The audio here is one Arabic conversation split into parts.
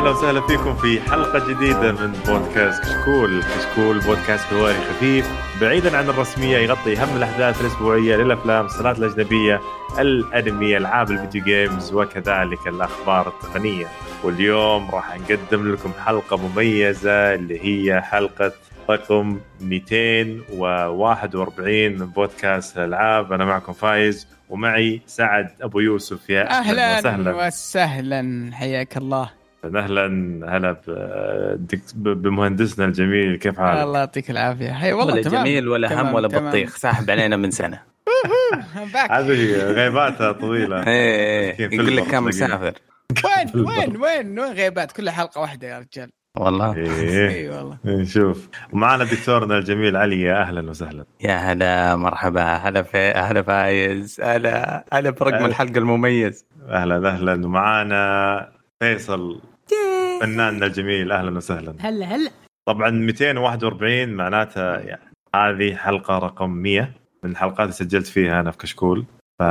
أهلا وسهلا فيكم في حلقة جديدة من بودكاست كشكول، كشكول بودكاست حواري خفيف بعيدا عن الرسمية يغطي أهم الأحداث الأسبوعية للأفلام، الصناعات الأجنبية، الأنمي، ألعاب ال video games وكذلك الأخبار التقنية. واليوم راح نقدم لكم حلقة مميزة اللي هي حلقة رقم 241 من بودكاست الألعاب، أنا معكم فايز ومعي سعد أبو يوسف. يا أهلا وسهلا. وسهلا. حياك الله. أهلا هلا بمهندسنا الجميل كيف حالك؟ الله يعطيك العافية. هي والله ولا تمام. جميل ولا تمام هم ولا تمام. بطيخ ساحب علينا من سنة. هذه غيباتها طويلة. إيه مسكين يقول لك تلاقيه. مسافر. وين وين وين وين غيبات؟ كلها حلقة واحدة يا رجال. والله. إي والله. نشوف ومعنا دكتورنا الجميل علي يا أهلا وسهلا. يا هلا مرحبا. هلا في هلا فايز. هلا هلا برقم. الحلقة المميز. أهلا أهلا. ومعانا فيصل. فناننا الجميل أهلا وسهلا. هلا هلا. طبعا 241 معناتها يعني هذه حلقة رقم 100 من الحلقات اللي سجلت فيها أنا في كشكول. ف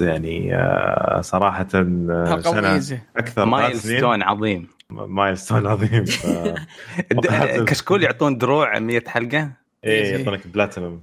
يعني آه، صراحة آه، سنة أكثر مايل ستون عظيم. مايل ستون عظيم. ف... كشكول يعطون دروع 100 حلقة؟ إيه يعطونك بلاتينوم.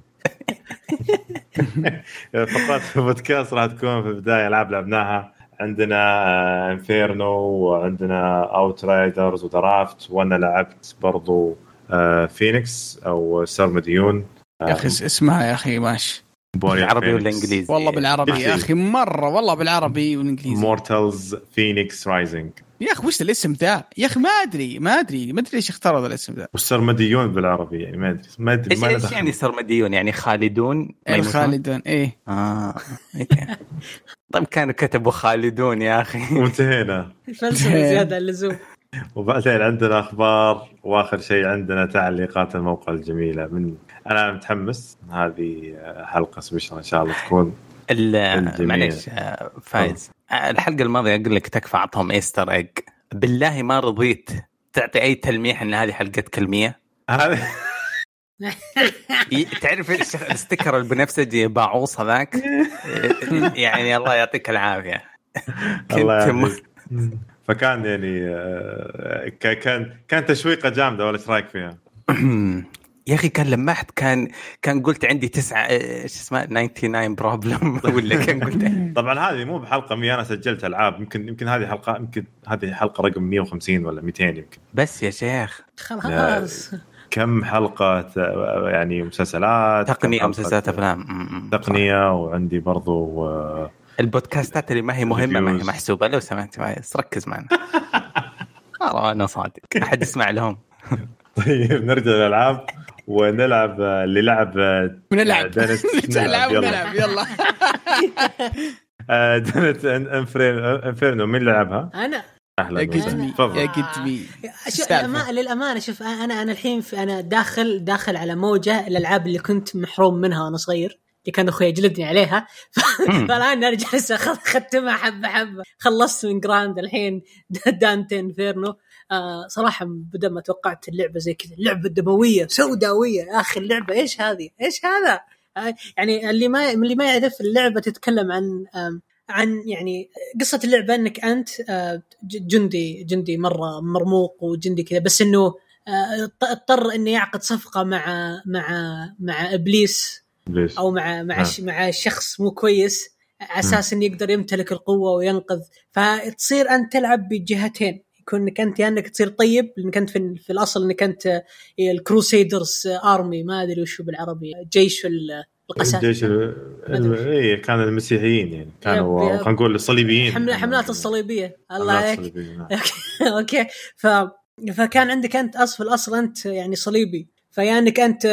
فقرات البودكاست راح تكون في البداية ألعاب لعبناها. عندنا آه، Inferno وعندنا Outriders و Draft وأنا لعبت برضو آه، فينيكس أو سرمديون يا أخي اس- اسمها يا أخي ماشي بالعربي ولا انجليزي والله بالعربي يا أخي مرة والله بالعربي والإنجليزي. Immortals Fenyx Rising يا أخي وش الاسم ذا؟ يا أخي ما أدري ما أدري ما أدري ليش اختاروا هذا الاسم ذا والسرمديون بالعربي يعني ما أدري ما أدري إيش ما إيش. يعني سرمديون يعني خالدون؟ الخالدون إيه آه. طيب كانوا كتبوا خالدون يا أخي وانتهينا فلسفة زيادة عن اللزوم وبعدين عندنا أخبار وآخر شيء عندنا تعليقات الموقع الجميلة من أنا متحمس هذه حلقة special إن شاء الله تكون. معليش آه، فايز آه، الحلقة الماضية أقول لك تكفى اعطهم Easter egg بالله ما رضيت تعطي أي تلميح إن هذه حلقة المية هذا تعرف ال sticker البنفسجي باعوص هذاك يعني الله يعطيك العافية الله كنت. فكان يعني آه، كان كان تشويقة جامدة ولا إيش رأيك فيها؟ يا أخي كان لمحت كان كان قلت عندي تسعة آه، شو اسمه 99 problem ولا كان قلت طبعا هذه مو بحلقة 100 أنا سجلت ألعاب يمكن يمكن هذه حلقة يمكن هذه حلقة رقم 150 ولا 200 يمكن. بس يا شيخ. خلاص. كم حلقة آه، يعني مسلسلات تقنية مسلسلات أفلام. تقنية وعندي برضو آه، البودكاستات اللي ما هي مهمة ما هي. محسوبة. لو سمحت فايز ركز معنا. أنا صادق. أحد يسمع لهم. طيب نرجع للألعاب. ونلعب آه، اللي لعب آه، ونلعب دنت نلعب يلا. ونلعب يلا. آه، Inferno Inferno مين لعبها؟ أنا. أهلا تفضل. للأما- للأمانة شوف أنا أنا الحين في أنا داخل داخل على موجة الألعاب اللي كنت محروم منها وأنا صغير اللي كان أخوي يجلدني عليها. فالآن ارجع لسه أخ- اختمها حبة حبة. خلصت من Grand الحين Dante Inferno. آه صراحة بدل ما توقعت اللعبة زي كذا اللعبة دمويه سوداوية يا أخي اللعبة إيش هذه؟ إيش هذا؟ آه يعني اللي ما اللي ما يعرف اللعبة تتكلم عن عن يعني قصة اللعبة إنك أنت آه، جندي جندي مرة مرموق وجندي كذا بس إنه آه، اضط- اضطر إنه يعقد صفقة مع مع مع إبليس؟ أو مع مع آه. مع شخص مو كويس على أساس إنه يقدر يمتلك القوة وينقذ فتصير أنت تلعب بجهتين يكون إنك أنت يا إنك تصير طيب لانك أنت في, في الأصل إنك أنت آه، الكروسيدرز آرمي ما أدري وشو بالعربي جيش ال- القساوه الجيش ال- ال- اي كان المسيحيين يعني كانوا. خلينا نقول الصليبيين. حمل حملات الصليبية. الله حملات عليك. نعم. أوكي ف فكان عندك أنت أصل الأصل أنت يعني صليبي. فيا إنك أنت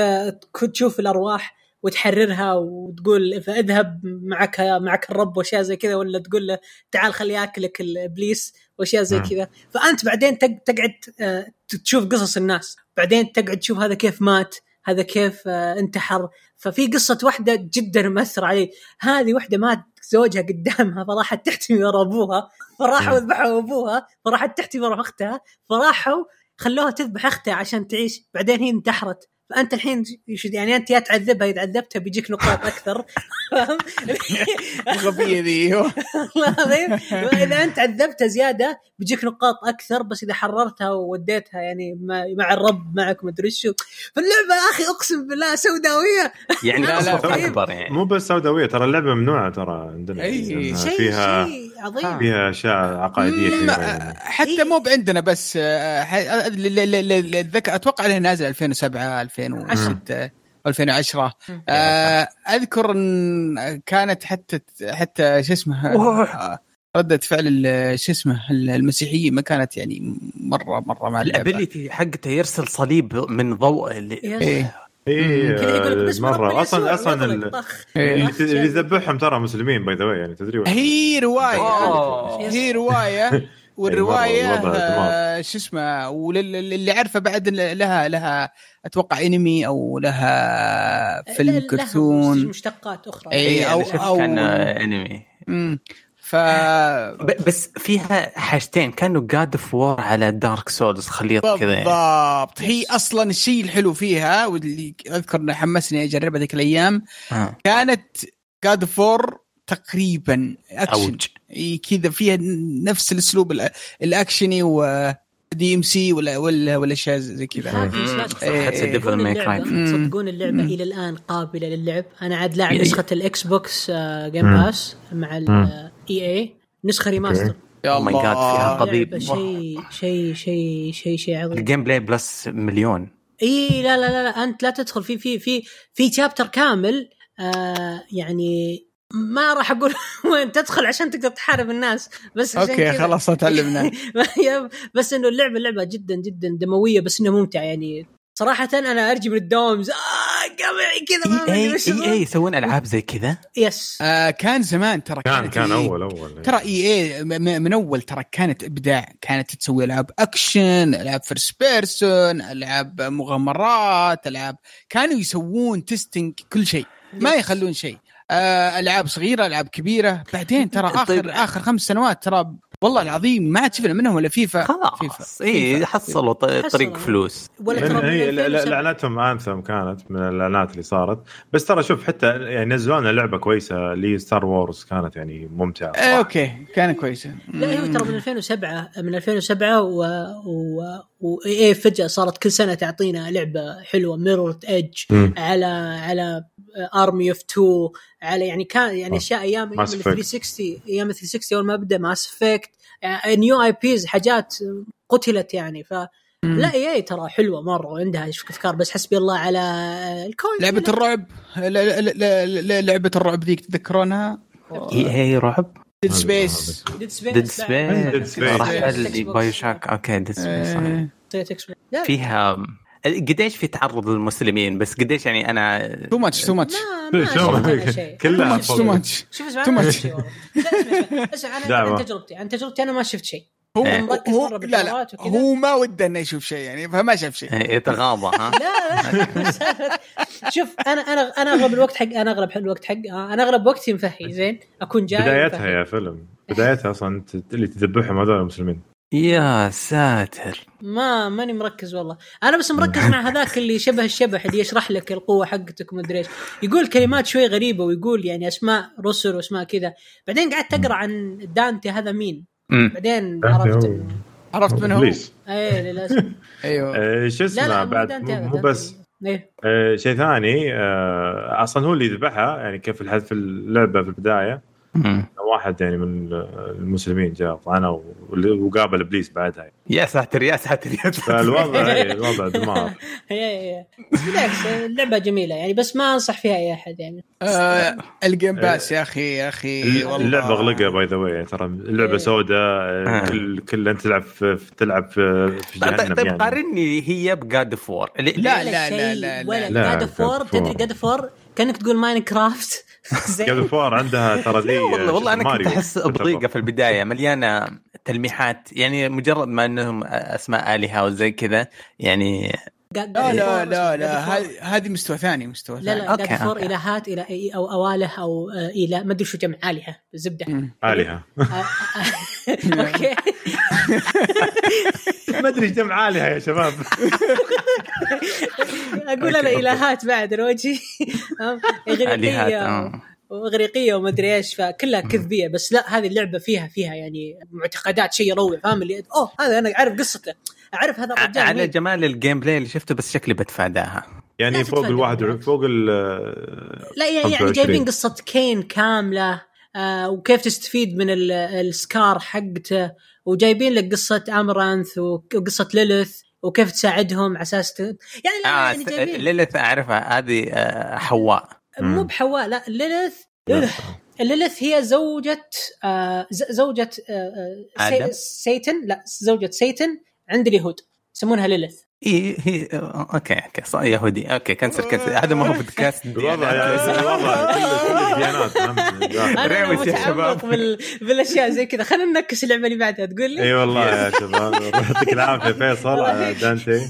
كنت تشوف الأرواح وتحررها وتقول فاذهب معك معك الرب وأشياء زي كذا ولا تقول له تعال خلي ياكلك الإبليس. وأشياء زي مم. كذا. فأنت بعدين تق- تقعد آه، تشوف قصص الناس. بعدين تقعد تشوف هذا كيف مات هذا كيف آه، انتحر. ففي قصة واحدة جدا مأثرة علي. هذه واحدة مات زوجها قدامها فراحت تحتمي ورا أبوها. فراحوا. ذبحوا أبوها فراحت تحتمي ورا أختها. فراحوا خلوها تذبح أختها عشان تعيش. بعدين هي انتحرت. فأنت الحين يعني أنت يا تعذبها اذا عذبتها بيجيك نقاط أكثر. فاهم؟ الغبية ذي. والله العظيم إذا أنت عذبتها زيادة بيجيك نقاط أكثر بس إذا حررتها ووديتها يعني مع, مع الرب معك ما أدري شو فاللعبه يا أخي أقسم بالله سوداوية يعني لا، لا،. أكبر يعني مو بس سوداوية ترى اللعبة ممنوعة ترى عندنا أي، لأنها شيء فيها شيء عظيم فيها أشياء عقائدية يعني. حتى مو بعندنا بس أتوقع إنها نازلة 2007 2006 2010 آه، أذكر إن كانت حتى حتى شو اسمه آه، ردة فعل ال- شو اسمه المسيحيين ما كانت يعني مرة مرة مع اللعبة. ال ability حقته يرسل صليب من ضوء اللي يا إيه. مرة. أصلا أصلا. إيه. اللي اللي يذبحهم ترى مسلمين by the يعني تدري؟ هي رواية. هي رواية. والرواية. آه، شو اسمه واللي عارفه بعد لها لها أتوقع أنمي أو لها فيلم لها كرتون مشتقات أخرى إيه، إيه، أو- شفت أو- كان آه، أنمي امم ف بس فيها حاجتين كانوا God of War على Dark Souls خليط كذا يعني. بالضبط هي أصلا الشيء الحلو فيها واللي أذكر إنه حمسني أجربها ذيك الأيام آه. كانت God of War تقريبا اكشن كذا فيها نفس الأسلوب الأكشني و DMC ولا ولا ولا أشياء زي كذا. إيه، تصدقون إيه. اللعبة. إلى الآن قابلة للعب. أنا عاد لاعب يا- نسخة ال Xbox آه، Game. Pass مع. ال EA نسخة ريماستر يا Oh my God، فيها قضيب. شيء شيء شيء شيء شيء عظيم. الجيم بلاي بلس مليون إي لا لا لا, لا أنت لا تدخل. في في في في شابتر كامل آه يعني ما راح أقول وين تدخل عشان تقدر تحارب الناس بس عشان أوكي. خلاص تعلمنا. بس إنه اللعبة اللعبة جدا جدا دموية بس إنها ممتعة يعني. صراحة أنا أرجي من الدوام آه قمعي كذا ما إي EA يسوون ألعاب زي كذا؟ yes. آه كان زمان ترى كان كان إيه. اول أول. ترى EA من أول ترى كانت إبداع. كانت تسوي ألعاب أكشن ألعاب first person ألعاب مغامرات العاب كانوا يسوون testing كل شيء. ما يخلون شيء. آه ألعاب صغيرة ألعاب كبيرة بعدين ترى اخر طيب. آخر خمس سنوات ترى والله العظيم ما عاد شفنا منهم إلا فيفا خلاص فيفا اي فيفا. حصلوا. طريق فلوس ولا هي من ل- ل- 2007. لعبتهم Anthem كانت من الإعلانات اللي صارت بس ترى شوف حتى يعني نزلوا لنا لعبة كويسة اللي Star Wars كانت يعني ممتعة آه صراحة. أوكي كان كويسة لا هو ترى من 2007 من 2007 و و واي فجأة صارت كل سنة تعطينا لعبة حلوة Mirror Edge. على على Army of 2 على يعني كان يعني آه. أشياء أيام أيام Mass ال Effect. 360 أيام ال 360 أول ما بدأ Mass Effect new IPs حاجات قتلت يعني. ف لا إي ترى حلوة مرة وعندها أفكار بس حسبي الله على الكون لعبة الرعب لعبة الرعب ذيك تذكرونها؟ إي إي رعب. Dead Space Dead Space Dead Dead Space. راح BioShock أوكي Dead Space آه، فيها قديش في تعرض للمسلمين؟ بس قديش يعني أنا too much too much كلها too much too much. عن تجربتي عن تجربتي أنا ما شفت شيء. هو إيه. مركز هو لا لا. هو ما وده إنه يشوف شيء يعني فما شاف شيء. يتغاضى ها؟ لا لا. شوف أنا أنا أنا أغلب الوقت حق أنا أغلب الوقت حق أنا أغلب وقتي مفهي زين؟ أكون جاي بدايتها. يا فيلم. بدايتها أصلا اللي تذبحهم هذول المسلمين. يا ساتر. ما ماني مركز والله. أنا بس مركز مع هذاك اللي شبه الشبح اللي يشرح لك القوة حقتك وما أدري إيش. يقول كلمات شوي غريبة ويقول يعني أسماء رسل وأسماء كذا. بعدين قعدت اقرا عن دانتي هذا مين. بعدين عرفت. عرفت من هو؟ إيه للأسف. أيوه. آه، شو لا لا اسمه بعد؟ مو. بس. إيه. آه، شيء ثاني آه، أصلا هو اللي يذبحها يعني كيف في اللعبة في البداية. واحد يعني من المسلمين جاء طعنه و- وقابل إبليس بعدها. يعني. يا ساتر يا ساتر يا ساتر. فالوضع إيه، الوضع دمار. بالعكس اللعبة جميلة يعني بس ما أنصح فيها أي أحد يعني. آه ال Game Pass يا أخي يا أخي والله. اللعبة أغلقها by the way ترى اللعبة إيه. سوداء آه. كل كل أنت تلعب في تلعب في في طيب جهنم طيب يعني. قارني هي ب God of War لا، لا، لا، لا، لا. God of War God of تدري. جاد اوف وور كأنك تقول Minecraft جاد فور عندها ترى زي والله والله أنا كنت. أحس بضيقة في البداية مليانة تلميحات يعني مجرد ما إنهم أسماء آلهة وزي كذا يعني لا لا لا لا هذه مستوى ثاني مستوى لا لا God of War الهات إلى أو اوالة أو إلى ما أدري شو جمع آلهة زبدة. آلهة. أوكي. ما أدري إيش جمع آلهة يا شباب. أقول أنا الهات بعد الوجه إغريقية. واغريقيه وما ادري إيش فكلها كذبية بس لا هذه اللعبة فيها فيها يعني معتقدات شيء يروع فاهم اللي أوه هذا أنا أعرف قصته. أعرف هذا الرجال على مين. جمال ال gameplay اللي شفته بس شكلي بتفاداها. يعني فوق الواحد فوق ال لا يعني, يعني جايبين قصة كين كاملة آه وكيف تستفيد من ال scar حقته وجايبين لك قصة أمرانث وقصة ليلث وكيف تساعدهم على أساس ت... يعني لا آه يعني جايبين. ليلث أعرفها هذه آه حواء. مو بحواء لا ليلث ليلث هي زوجة آه زوجة آه, آه، Satan لا زوجة Satan عند اليهود يسمونها ليلث. إي هي okay okay صح يهودي okay cancel cancel هذا ما هو بودكاست الوضع الوضع كل الديانات أنا متعمق بالأشياء زي كذا. خلينا ننكس اللعبة اللي بعدها تقول لي؟ إي والله يا شباب. يعطيك العافية فيصل دانتي.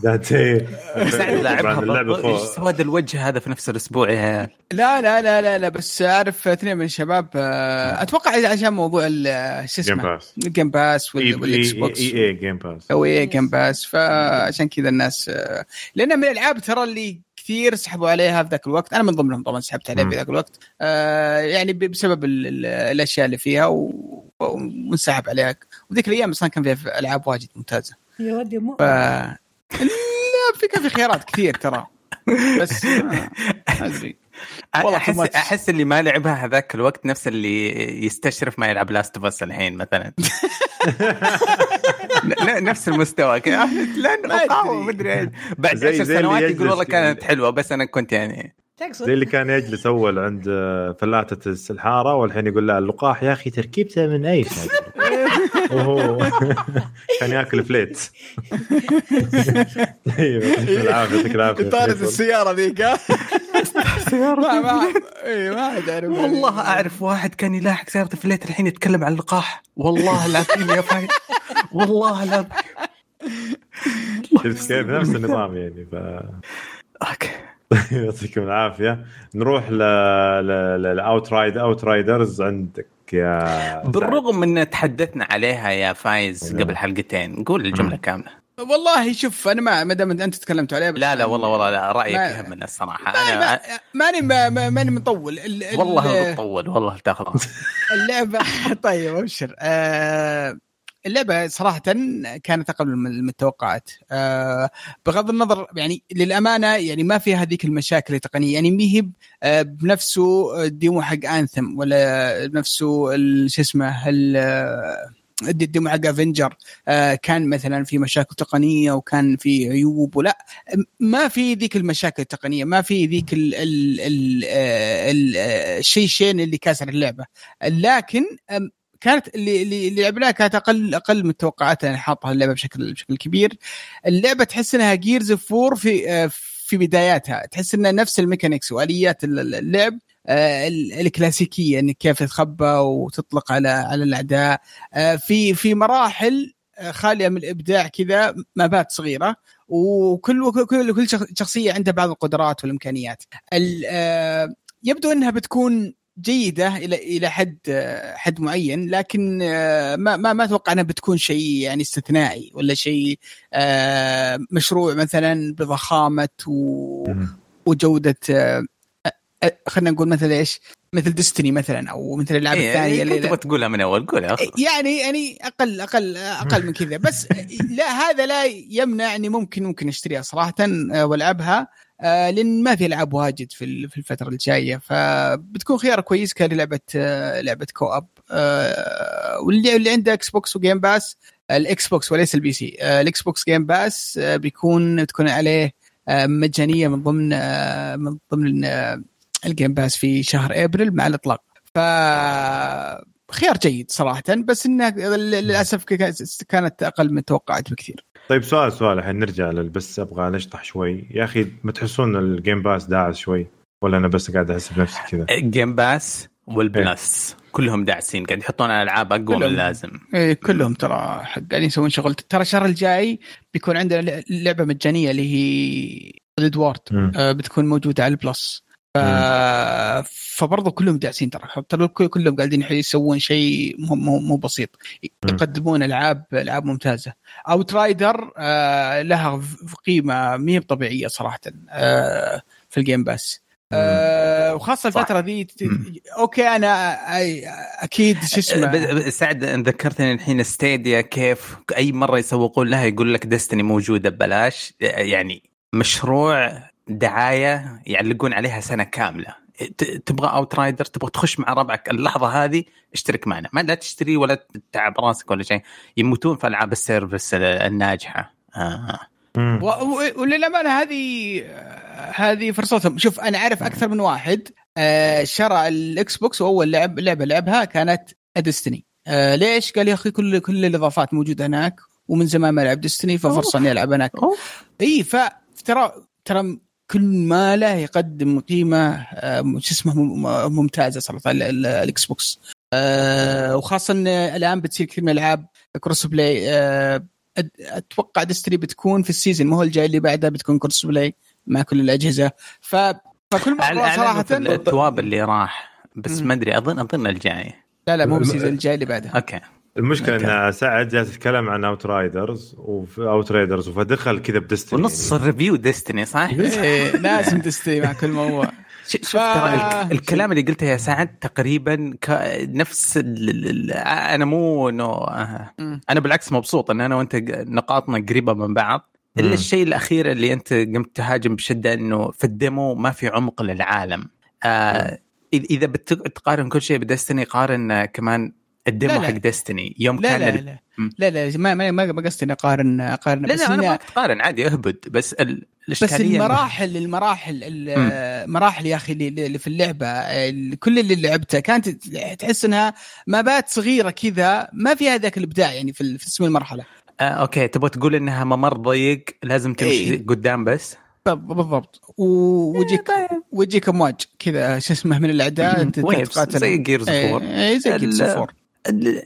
دانتي. لعبها إيش سواد الوجه هذا في نفس الأسبوع؟ يا لا لا لا لا لا بس أعرف اثنين من الشباب أتوقع عشان موضوع شو اسمه؟ ال Game Pass وال Xbox. إي إي Game Pass أو إي Game Pass ف عشان كذا الناس لأن من الألعاب ترى اللي كثير سحبوا عليها في ذاك الوقت. أنا من ضمنهم طبعا سحبت عليها في ذاك الوقت. آه يعني بسبب الأشياء اللي فيها وانسحب عليها. وذيك الأيام أصلا كان فيها ألعاب واجد ممتازة. يا ودي مو ف... لا في كان في خيارات كثير ترى. بس ما أدري. أحس أحس اللي ما لعبها هذاك الوقت نفس اللي يستشرف ما يلعب Last of الحين مثلا. نفس المستوى. لأن اقاوم مدري بعد عشر سنوات يقول والله كانت حلوة بس أنا كنت يعني زي اللي كان يجلس أول عند فلاتة السلحارة والحين يقول لا اللقاح يا أخي تركيبته من أي شيء. كان ياكل فليت. أيوه يعطيك العافية يعطيك العافية طارت السيارة ذيك سيارة ما ما اي ما اعرف والله أعرف واحد كان يلاحق سيارة فليت الحين يتكلم عن اللقاح. والله العظيم يا فهد. والله العظيم. شفت كيف؟ نفس النظام يعني ف Okay. يعطيكم العافية. نروح ل Outride Out riders عندك. يا بالرغم إن تحدثنا عليها يا فايز قبل حلقتين قول الجملة كاملة. والله شوف أنا ما ما دام أنت تكلمت عليه لا لا والله والله لا رأيك يهمنا الصراحة. أنا ماني ماني ماني مطول. والله مطول والله تاخذ اللعبه طيب أبشر. آه اللعبة صراحة كانت أقل من المتوقعات أه بغض النظر يعني للأمانة يعني ما فيها هذيك المشاكل التقنية. يعني ما هي آه، بنفسه ال demo حق Anthem ولا بنفسه شو اسمه ال demo حق Avengers آه كان مثلا في مشاكل تقنية وكان في عيوب ولا ما في ذيك المشاكل التقنية. ما في ذيك ال ال ال ال الشيء شين اللي كاسر اللعبة. لكن كانت اللي اللي لعبناها كانت أقل أقل من توقعاتنا يعني حاطها اللعبة بشكل بشكل كبير. اللعبة تحس إنها Gears 4 في آه، في بداياتها. تحس إنها نفس ال mechanics وآليات اللعب آه، الكلاسيكية إنك كيف تتخبى وتطلق على على الأعداء. آه، في في مراحل خالية من الإبداع كذا مابات صغيرة. وكل كل كل شخصية عندها بعض القدرات والإمكانيات. يبدو إنها بتكون جيدة إلى إلى حد حد معين لكن ما ما ما أتوقع أنها بتكون شيء يعني استثنائي ولا شيء مشروع مثلا بضخامة وجودة خلينا نقول مثل إيش؟ مثل ديستني مثلا أو مثل الالعاب إيه الثانية اللي تبغى تقولها من أول قولها يعني يعني أقل أقل أقل من كذا. بس لا هذا لا يمنع إني ممكن ممكن أشتريها صراحة وألعبها. آه لأن ما في العاب واجد في الفترة الجاية فبتكون خيار كويس كلعبه آه لعبة co-op آه واللي اللي عنده Xbox و Game Pass ال Xbox وليس ال PC آه ال Xbox Game Pass آه بيكون بتكون عليه آه مجانية من ضمن آه من ضمن آه ال Game Pass في شهر ابريل مع الإطلاق. ف خيار جيد صراحة بس إنها للأسف كانت أقل من التوقعات بكثير. طيب سؤال سؤال الحين نرجع بس أبغى نشطح شوي. يا أخي ما تحسون ال Game Pass داعس شوي؟ ولا أنا بس قاعد أحس بنفسي كذا؟ Game Pass وال Plus كلهم داعسين. قاعد يحطون ألعاب أقوى من اللازم إيه كلهم ترى قاعدين يسوون شغل. ترى الشهر الجاي بيكون عندنا لعبة مجانية اللي هي Oddworld آه بتكون موجودة على ال Plus. ف... فبرضه كلهم داعسين ترى ترى كلهم قاعدين يسوون شيء مو مو, مو بسيط. يقدمون ألعاب ألعاب ممتازة. Outrider آه لها قيمة ما هي طبيعية صراحة آه في ال Game Pass آه وخاصة الفترة ذي okay أنا أكيد شو اسمه. سعد ذكرتني الحين Stadia كيف أي مرة يسوقون لها يقول لك Destiny موجودة ببلاش يعني مشروع دعاية يعلقون عليها سنة كاملة. تبغى Outrider تبغى تخش مع ربعك. اللحظة هذه اشترك معنا. ما لا تشتري ولا تتعب راسك ولا شيء. يموتون في ألعاب ال service الناجحة. آه. وللامانه هذه هذه فرصتهم. شوف أنا أعرف أكثر من واحد آه، شرى ال Xbox وأول لعب لعبة لعبها كانت Destiny آه، ليش؟ قال يا أخي كل كل الإضافات موجودة هناك ومن زمان ما لعب Destiny ففرصة إني ألعب هناك. إي فترى ترى كل ما له يقدم قيمة آه، شو اسمه ممتازة صراحة ال Xbox. وخاصة ان الآن بتصير كثير من الألعاب cross play أتوقع Destiny بتكون في ال season ما هو الجاي اللي بعده بتكون cross play مع كل الأجهزة. ف فكل مره صراحة التواب اللي راح بس ما أدري اظن أظن الجاي. لا لا مو ال season الجاي اللي بعده. okay. المشكلة إن سعد جالس يتكلم عن Outriders Outriders فدخل كذا ب Destiny. ونص ال review Destiny صح؟ إيه لازم Destiny مع كل موضوع. شوف ترى الكلام اللي قلته يا سعد تقريبا نفس أنا مو إنه آه، أنا بالعكس مبسوط إن أنا وأنت نقاطنا قريبة من بعض. إلا الشيء الأخير اللي أنت قمت تهاجم بشدة إنه في ال demo ما في عمق للعالم. آه إذا بتقارن كل شيء ب Destiny قارن كمان ال demo لا لا. حق Destiny يوم لا كان لا لا, لا لا ما ما ما قصدي إني اقارن أقارن لا لا أنا ما تقارن عادي أهبد. بس بس المراحل المراحل المراحل يا أخي اللي في اللعبة كل اللي لعبته كانت تحس إنها مابات صغيرة كذا ما فيها ذاك الإبداع يعني في اسم المرحلة. آه أوكي. تبغى تقول إنها ممر ضيق لازم تمشي إيه؟ قدام بس؟ بالضبط. ويجيك إيه، طيب. ويجيك امواج كذا شو اسمه من الأعداء تقاتل زي Gears Four اي زي Gears Four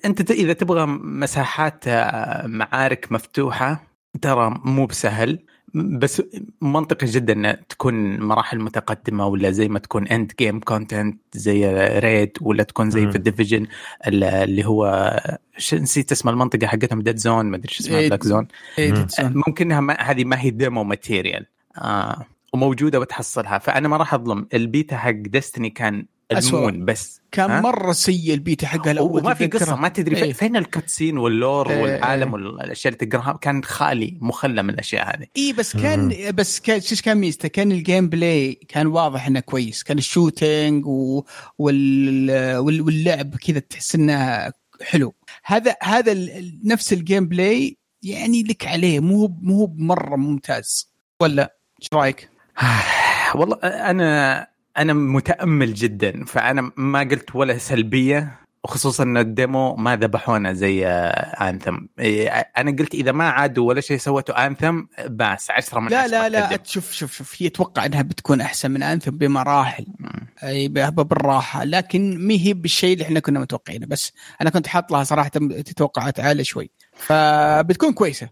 أنت إذا تبغى مساحات آه، معارك مفتوحة ترى مو بسهل. بس منطقي جدا ان تكون مراحل متقدمة ولا زي ما تكون end game content زي raid ولا تكون زي في ال Division اللي هو نسيت اسم المنطقة حقتهم dead zone ما أدري إيش اسمها black zone ممكن إنها هذه ما هي demo material آه وموجودة وتحصلها. فأنا ما راح أظلم. البيتا حق Destiny كان ال Moon بس. كان ها؟ مرة سيء البيتا حقها الأول وما في قصة ما تدري. إيه. فين ال cutscene وال lore إيه. والعالم والأشياء اللي تقراها؟ كان خالي مخلى من الأشياء هذه. اي بس كان مم. بس كان شو كان ميزته؟ كان ال gameplay كان واضح إنه كويس. كان ال shooting و... وال... واللعب كذا تحس إنه حلو. هذا هذا نفس ال gameplay يعني لك عليه. مو مو مره ممتاز. ولا؟ إيش رأيك؟ والله أنا أنا متأمل جدا فأنا ما قلت ولا سلبية وخصوصا ان الديمو ما ذبحونا زي انثم إيه، أنا قلت إذا ما عادوا ولا شيء سوته انثم بس 10 من لا لا لا شوف شوف شوف هي أتوقع إنها بتكون أحسن من انثم بمراحل. أي بالراحة. لكن ما هي بالشيء اللي إحنا كنا متوقعينه. بس أنا كنت حاط لها صراحة توقعات عالية شوي. فبتكون كويسة.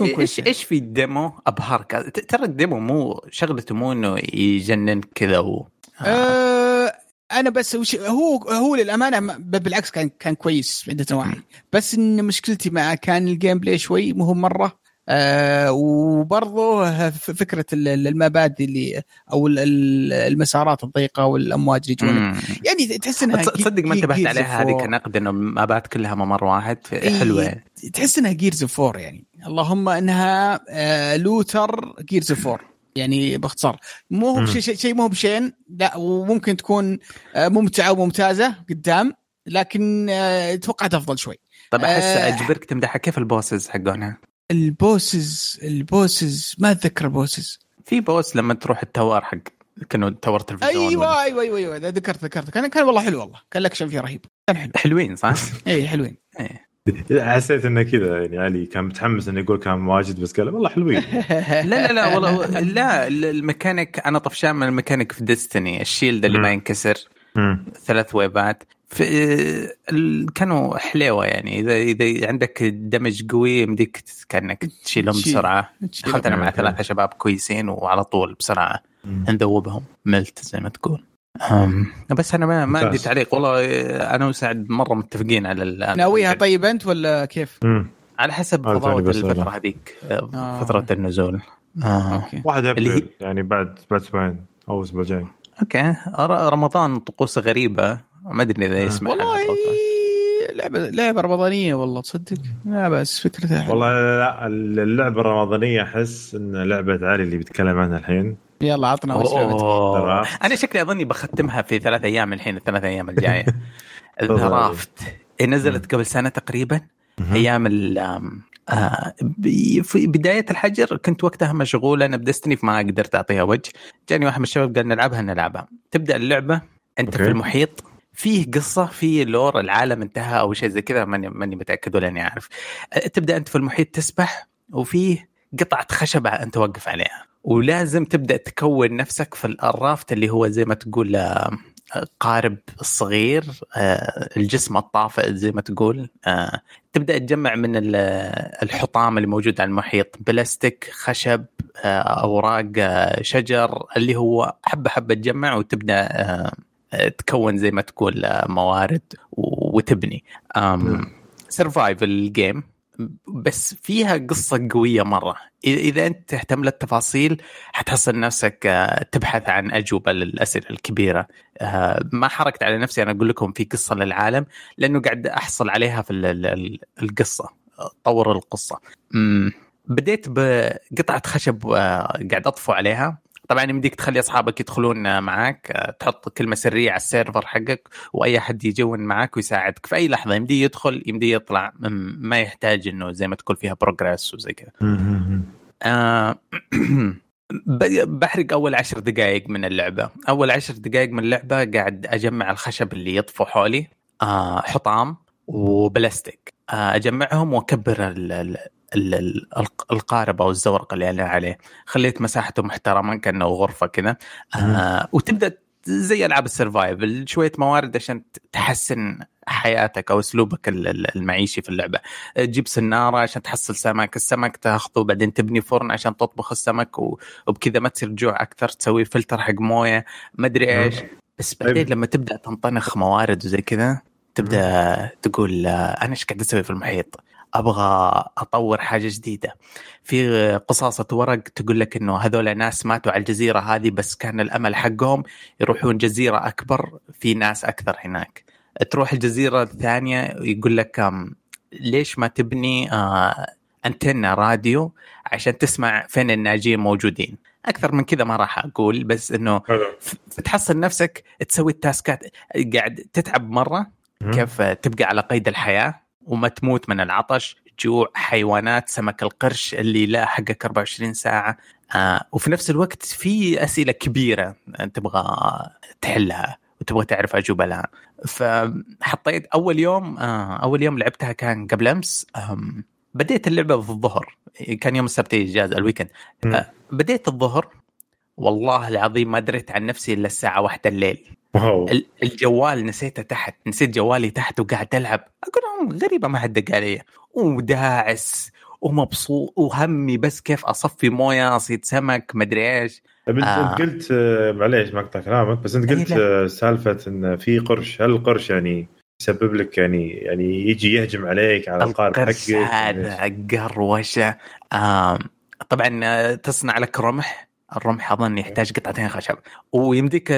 إيش إيش في ال demo؟ أبهرك. ترى الديمو مو شغلته مو إنه يجنن كذا و... آه. أنا بس وش هو هو للأمانة بالعكس كان كان كويس في عدة نواحي. بس إن مشكلتي معه كان ال gameplay شوي مو مرة. آه وبرضه فكرة المابات اللي أو المسارات الضيقة والأمواج اللي يجون يعني تحس إنها تصدق ما انتبهت عليها؟ هذه كنقد إنه المابات كلها ممر واحد. حلوة. تحس إنها Gears Four يعني. اللهم إنها آه looter Gears Four يعني باختصار. مو هو شيء شيء مو بشين لا وممكن تكون آه، ممتعة وممتازة قدام لكن آه، توقعت أفضل شوي. طيب أحس أه أجبرك تمدحها كيف ال bosses حقونها؟ ال bosses ال bosses ما أتذكر ال bosses. في boss لما تروح ال tower حق كأنه tower تلفزيون أيوه أيوه أيوه أيوه ذكرت ذكرت. كان كان والله حلو والله. كان الاكشن فيه رهيب. كان حلو. حلوين صح؟ اي حلوين. إيه. حسيت إنه كذا يعني علي كان متحمس إنه يقول كان واجد بس قال والله حلوين لا لا لا والله لا الميكانيك أنا طفشان من الميكانيك في Destiny ال shield اللي ما ينكسر. ثلاث ال- كانوا حليوة يعني إذا إذا عندك damage قوي يمديك كانك تشيلهم تشيل. بسرعة. دخلت أنا مع. ثلاثة شباب كويسين وعلى طول بسرعة. نذوبهم melt زي ما تقول بس أنا ما, ما عندي. تعليق والله أنا وسعد مرة متفقين على ال- ناويها طيب أنت ولا كيف؟ مم. على حسب فضاوة الفترة. هذيك آه. فترة النزول آه. أوكي واحد اللي يعني بعد بعد أسبوعين أو الأسبوع الجاي أوكي ر- رمضان طقوسه غريبة ما أدري إذا آه. يسمح والله. لعبه لعبة رمضانية والله تصدق لا بس فكرتها. والله لا اللعبة الرمضانية أحس إن لعبة علي اللي بيتكلم عنها الحين يلا عطنا وش لعبتك. أنا شكلي أظني بختمها في ثلاث أيام الحين الثلاث أيام الجاية. تفضل. Raft نزلت قبل سنة تقريبا أيام ال آه ب- في بداية الحجر كنت وقتها مشغول أنا ب Destiny فما قدرت أعطيها وجه. جاني واحد من الشباب قال نلعبها نلعبها. تبدأ اللعبة أنت أوكي. في المحيط فيه قصة في lore العالم انتهى أو شيء زي كذا ماني ماني متأكد ولا أني عارف آه، تبدأ أنت في المحيط تسبح وفيه قطعة خشبة أنت واقف عليها. ولازم تبدأ تكون نفسك في الرافت اللي هو زي ما تقول آه، قارب صغير آه، الجسم الطافئ زي ما تقول آه، تبدأ تجمع من ال- الحطام اللي موجود على المحيط بلاستيك خشب أوراق شجر اللي هو حبة حبة تجمع وتبدأ تكون زي ما تقول موارد وتبني نعم. survival game بس فيها قصة قوية مرة. إذا- أنت تهتم للتفاصيل حتحصل نفسك آه، تبحث عن أجوبة للأسئلة الكبيرة. آه، ما حركت على نفسي أنا أقول لكم في قصة للعالم لأنه قاعد أحصل عليها في ال- ال- ال- القصة. طور القصة. بديت بقطعة خشب آه، قاعد أطفو عليها. طبعا يمديك تخلي أصحابك يدخلون آه، تحط كلمة سريه على ال server حقك وأي حد يجون معاك ويساعدك. في أي لحظة يمديه يدخل يمديه يطلع ما يحتاج إنه زي ما تقول فيها progress وزي كذا. آه، بحرق أول عشر دقائق من اللعبة. أول عشر دقائق من اللعبة قاعد أجمع الخشب اللي يطفو حولي آه، حطام وبلاستيك. آه، أجمعهم وأكبر ال- ال- ال- ال- الق- القارب أو الزورق اللي أنا عليه. خليت مساحته محترمة كأنه غرفة كذا آه، وتبدأ زي ألعاب ال survival شوية موارد عشان تحسن حياتك أو أسلوبك ال- ال- المعيشي في اللعبة. تجيب سنارة عشان تحصل سمك السمك تاخذه بعدين تبني فرن عشان تطبخ السمك وبكذا ما تصير جوع أكثر تسوي فلتر حق موية ما أدري إيش. بس بعدين طيب. لما تبدأ تنطنخ موارد وزي كذا تبدأ تقول آه، أنا إيش قاعد أسوي في المحيط؟ أبغى أطور حاجة جديدة. في قصاصة ورق تقول لك إنه هذول ناس ماتوا على الجزيرة هذه بس كان الأمل حقهم يروحون جزيرة أكبر في ناس أكثر هناك. تروح الجزيرة الثانية يقول لك ليش ما تبني آه، انتنا راديو عشان تسمع فين الناجين موجودين؟ أكثر من كذا ما راح أقول بس إنه تحصل نفسك تسوي التاسكات. قاعد تتعب مرة. كيف تبقى على قيد الحياة. وما تموت من العطش جوع حيوانات سمك القرش اللي لا حقك 24 ساعة. آه وفي نفس الوقت في أسئلة كبيرة تبغى تحلها وتبغى تعرف أجوبة لها. فحطيت أول يوم آه أول يوم لعبتها كان قبل أمس بديت اللعبة في الظهر. كان يوم السبت إجازة ال weekend. آه بديت الظهر والله العظيم ما دريت عن نفسي إلا الساعة واحدة الليل. wow. ال- الجوال نسيته تحت نسيت جوالي تحت وقاعد ألعب. أقول لهم غريبة ما حد دق علي. وداعس ومبسوط وهمي بس كيف أصفي موية أصيد سمك مدري إيش. طيب انت آه. انت قلت آه، معليش ما اقطع كلامك بس أنت أي قلت. آه، سالفة إن في قرش هل القرش يعني يسبب لك يعني يعني يجي يهجم عليك على القارب حقك؟ هذا قروشة. آم، طبعا آه، تصنع لك رمح. الرمح أظن يحتاج قطعتين خشب ويمديك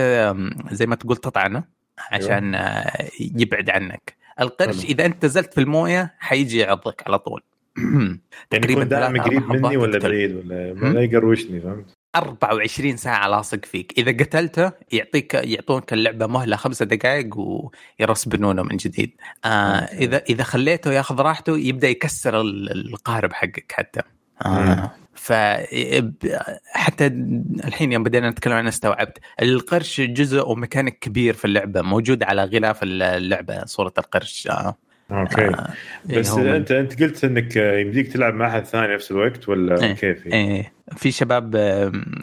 زي ما تقول تطعنه عشان آه، يبعد عنك القرش. إذا أنت نزلت في الموية حيجي يعضك على طول يعني تقريباً يكون دائما قريب مني ولا. بعيد ولا هم؟ لا يقروشني فهمت 24 ساعة لاصق فيك إذا قتلته يعطيك يعطونك اللعبة مهلة خمسة دقائق ويرسبنونه من جديد آه. إذا إذا خليته ياخذ راحته يبدأ يكسر ال- القارب حقك حتى. آه ف حتى الحين يوم بدينا نتكلم عنه استوعبت القرش جزء وميكانيك كبير في اللعبة موجود على غلاف اللعبة صورة القرش. آه. أوكي آه، بس من- انت أنت قلت إنك يمديك تلعب مع أحد ثاني نفس الوقت ولا إيه. كيف؟ إيه في شباب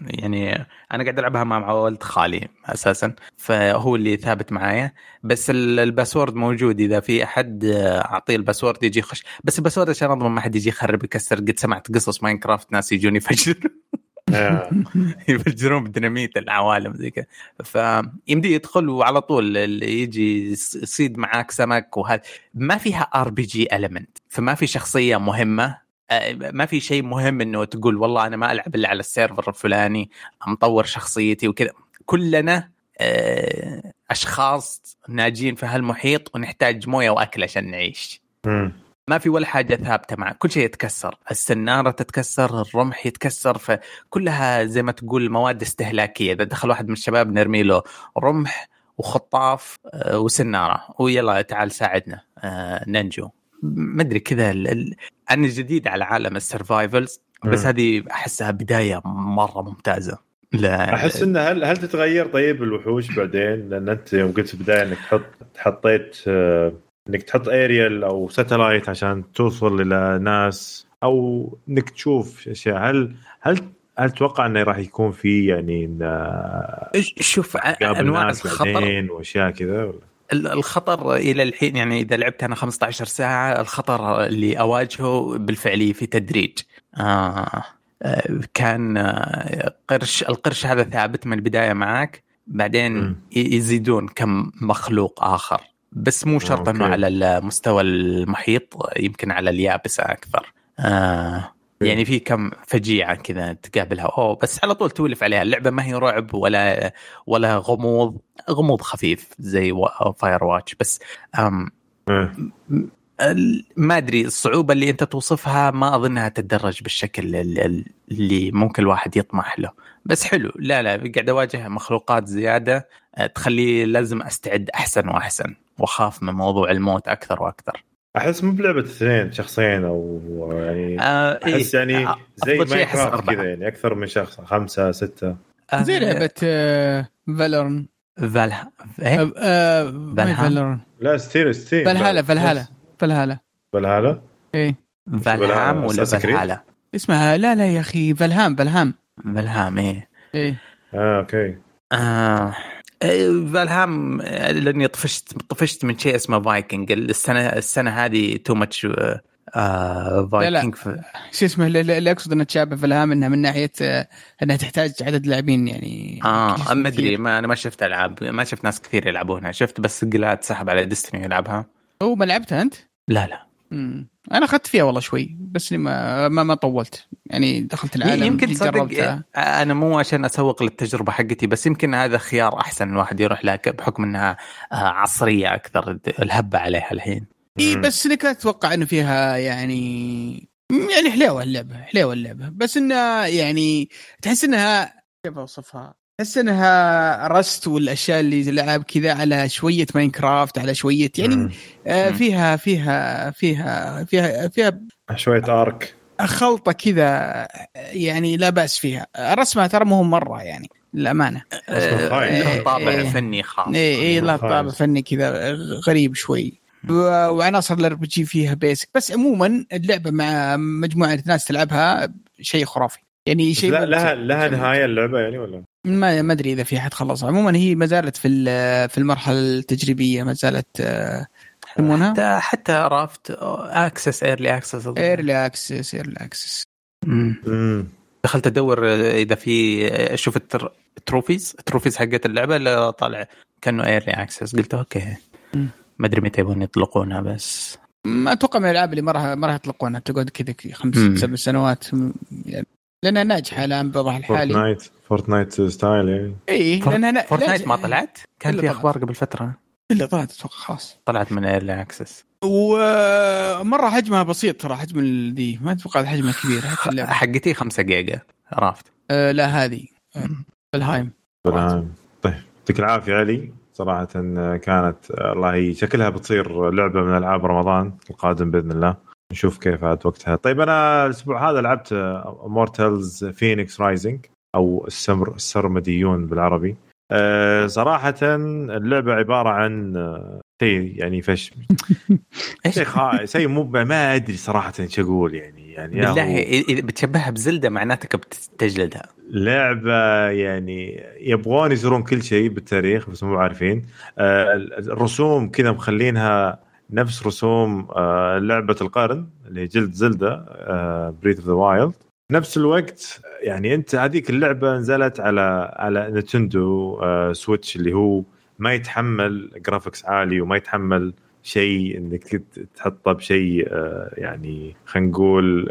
يعني أنا قاعد ألعبها مع ولد خالي أساسا فهو اللي ثابت معايا بس ال- ال password موجود إذا في أحد آه، أعطيه ال password يجي يخش بس ال password عشان اضمن ما حد يجي يخرب يكسر قد سمعت قصص Minecraft ناس يجون يفجرون آه. يفجرون بديناميت العوالم زي كذا. فيمدي يدخل وعلى طول اللي يجي يص- يصيد معاك سمك وهذا. ما فيها RPG element فما في شخصية مهمة. آه، ما في شيء مهم إنه تقول والله أنا ما ألعب إلا على ال server الفلاني مطور شخصيتي وكذا. كلنا آه، أشخاص ناجين في هالمحيط ونحتاج موية وأكل عشان نعيش. ما في ولا حاجة ثابتة معك. كل شيء يتكسر. السنارة تتكسر الرمح يتكسر فكلها زي ما تقول مواد استهلاكية. إذا دخل واحد من الشباب نرمي له رمح وخطاف آه، وسنارة. ويلا تعال ساعدنا آه، ننجو. ما أدري كذا أنا جديد على عالم ال survivals بس. هذه أحسها بداية مرة ممتازة. لا أحس إنه هل هل تتغير طيب الوحوش بعدين؟ لأن أنت يوم قلت في البداية إنك تحط حطيت آه، إنك تحط اريال أو satellite عشان توصل إلى ناس أو إنك تشوف أشياء هل هل هل تتوقع إنه راح يكون في يعني إن شوف أنواع الخطر وأشياء كذا ولا؟ ال- الخطر إلى الحين يعني إذا لعبت أنا 15 ساعة الخطر اللي أواجهه بالفعل في تدريج آه آه، كان آه، قرش القرش هذا ثابت من البداية معك بعدين. ي- يزيدون كم مخلوق آخر بس مو شرط إنه. على المستوى المحيط يمكن على اليابسه أكثر. آه يعني في كم فجيعة كذا تقابلها. أوه بس على طول تولف عليها. اللعبة ما هي رعب ولا ولا غموض. غموض خفيف زي فاير واتش بس إيه. ما أدري الصعوبة اللي أنت توصفها ما اظنها تتدرج بالشكل ال- ال- اللي ممكن الواحد يطمح له. بس حلو. لا لا قاعد أواجه مخلوقات زيادة أه، تخلي لازم أستعد أحسن وأحسن وأخاف من موضوع الموت أكثر وأكثر. أحس مو بلعبة اثنين شخصين أو يعني آه أحس يعني آه، زي أربعة. كذا يعني أكثر من شخص خمسة ستة. آه، زي لعبة آه، فالورن فالها إيه؟ آه، آه، ما؟ فالورن لا ستير ستير فالهالا فالهالا فالهالا فالهالا إيه. فالهام ولا؟ فالهالا اسمها لا لا يا أخي فالهام فالهام. فالهام إيه. إيه. آه أوكي. آه. إيه، فالهام لأني طفشت طفشت من شيء اسمه فايكنج السنة السنة هذه تو ماتش لا. فايكنج شو اسمه اللي- أقصد إنها تشابه فالهام إنها من ناحية آه، إنها تحتاج عدد لاعبين يعني. آه. ما أدري ما أنا ما شفت ألعاب ما شفت ناس كثير يلعبونها. شفت بس قلاد سحب على ديستني يلعبها. هو ما لعبتها أنت؟ لا لا مم. أنا أخذت فيها والله شوي بس ما ما, ما طولت يعني دخلت العالم يمكن تصدق أنا مو عشان أسوق للتجربة حقتي بس يمكن هذا خيار أحسن الواحد يروح لها بحكم إنها آه، عصرية أكثر الهبة عليها الحين إي. بس إنك لا تتوقع إنه فيها يعني يعني حليوة اللعبة حليوة اللعبة بس إنها يعني تحس إنها كيف أوصفها؟ تحس إنها Rust والأشياء اللي الالعاب كذا على شوية Minecraft على شوية يعني مم. آه مم. فيها فيها فيها فيها فيها شوية Ark خلطة كذا يعني لا بأس فيها. رسمها ترى مو مرة يعني للأمانة. آه، طابع إيه. فني خاص. اي اي لا. طابع فني كذا غريب شوي. وعناصر ال RPG فيها basic بس عموما اللعبة مع مجموعة ناس تلعبها شيء خرافي. يعني شيء لا. لها لها نهاية اللعبة يعني ولا؟ ما ما أدري إذا في أحد خلصها عموما هي ما زالت في ال- في المرحلة التجريبية ما زالت آه، يسمونها؟ حتى حتى Raft access early access early access early access امم دخلت أدور إذا في أشوف التر... ال trophies ال trophies حقت اللعبة اللي طالع كأنه early access قلت أوكي. ما أدري متى يبون يطلقونها بس. ما أتوقع من الألعاب اللي ما راح ما راح يطلقونها. تقعد كذا خمس. سبع سنوات. يعني لأنها ناجحة الآن بوضع الحالي. فورتنايت فورتنايت ستايل يعني. إي لأنها نا- Fortnite ما طلعت؟ كان في. أخبار قبل فترة. إلا طلعت أتوقع خلاص. طلعت من ايرلي اكسس ومرة حجمها بسيط ترى حجم دي ما أتوقع حجمها كبير حقتي 5 جيجا عرفت؟ آه لا هذه. آه، Valheim بالعام. طيب يعطيك العافية علي. صراحة كانت الله هي شكلها بتصير لعبة من ألعاب رمضان القادم بإذن الله. نشوف كيف عاد وقتها. طيب أنا الأسبوع هذا لعبت Immortals Fenyx Rising أو السمر السرمديون بالعربي. أه صراحة اللعبة عبارة عن شيء يعني فش شيء خا... شيء مو ما أدري صراحة إيش أقول يعني. يعني بالله هو اذا بتشبهها بزلدة معناتك بتجلدها لعبة يعني يبغون يزورون كل شيء بالتاريخ بس مو عارفين. آه، الرسوم كذا مخلينها نفس رسوم آه، لعبة القرن اللي هي جلد زلدة بريث اوف ذا وايلد نفس الوقت يعني أنت هذيك اللعبة نزلت على على نتندو آه، سويتش اللي هو ما يتحمل graphics عالي وما يتحمل شيء إنك تحطه بشيء آه، يعني خلينا نقول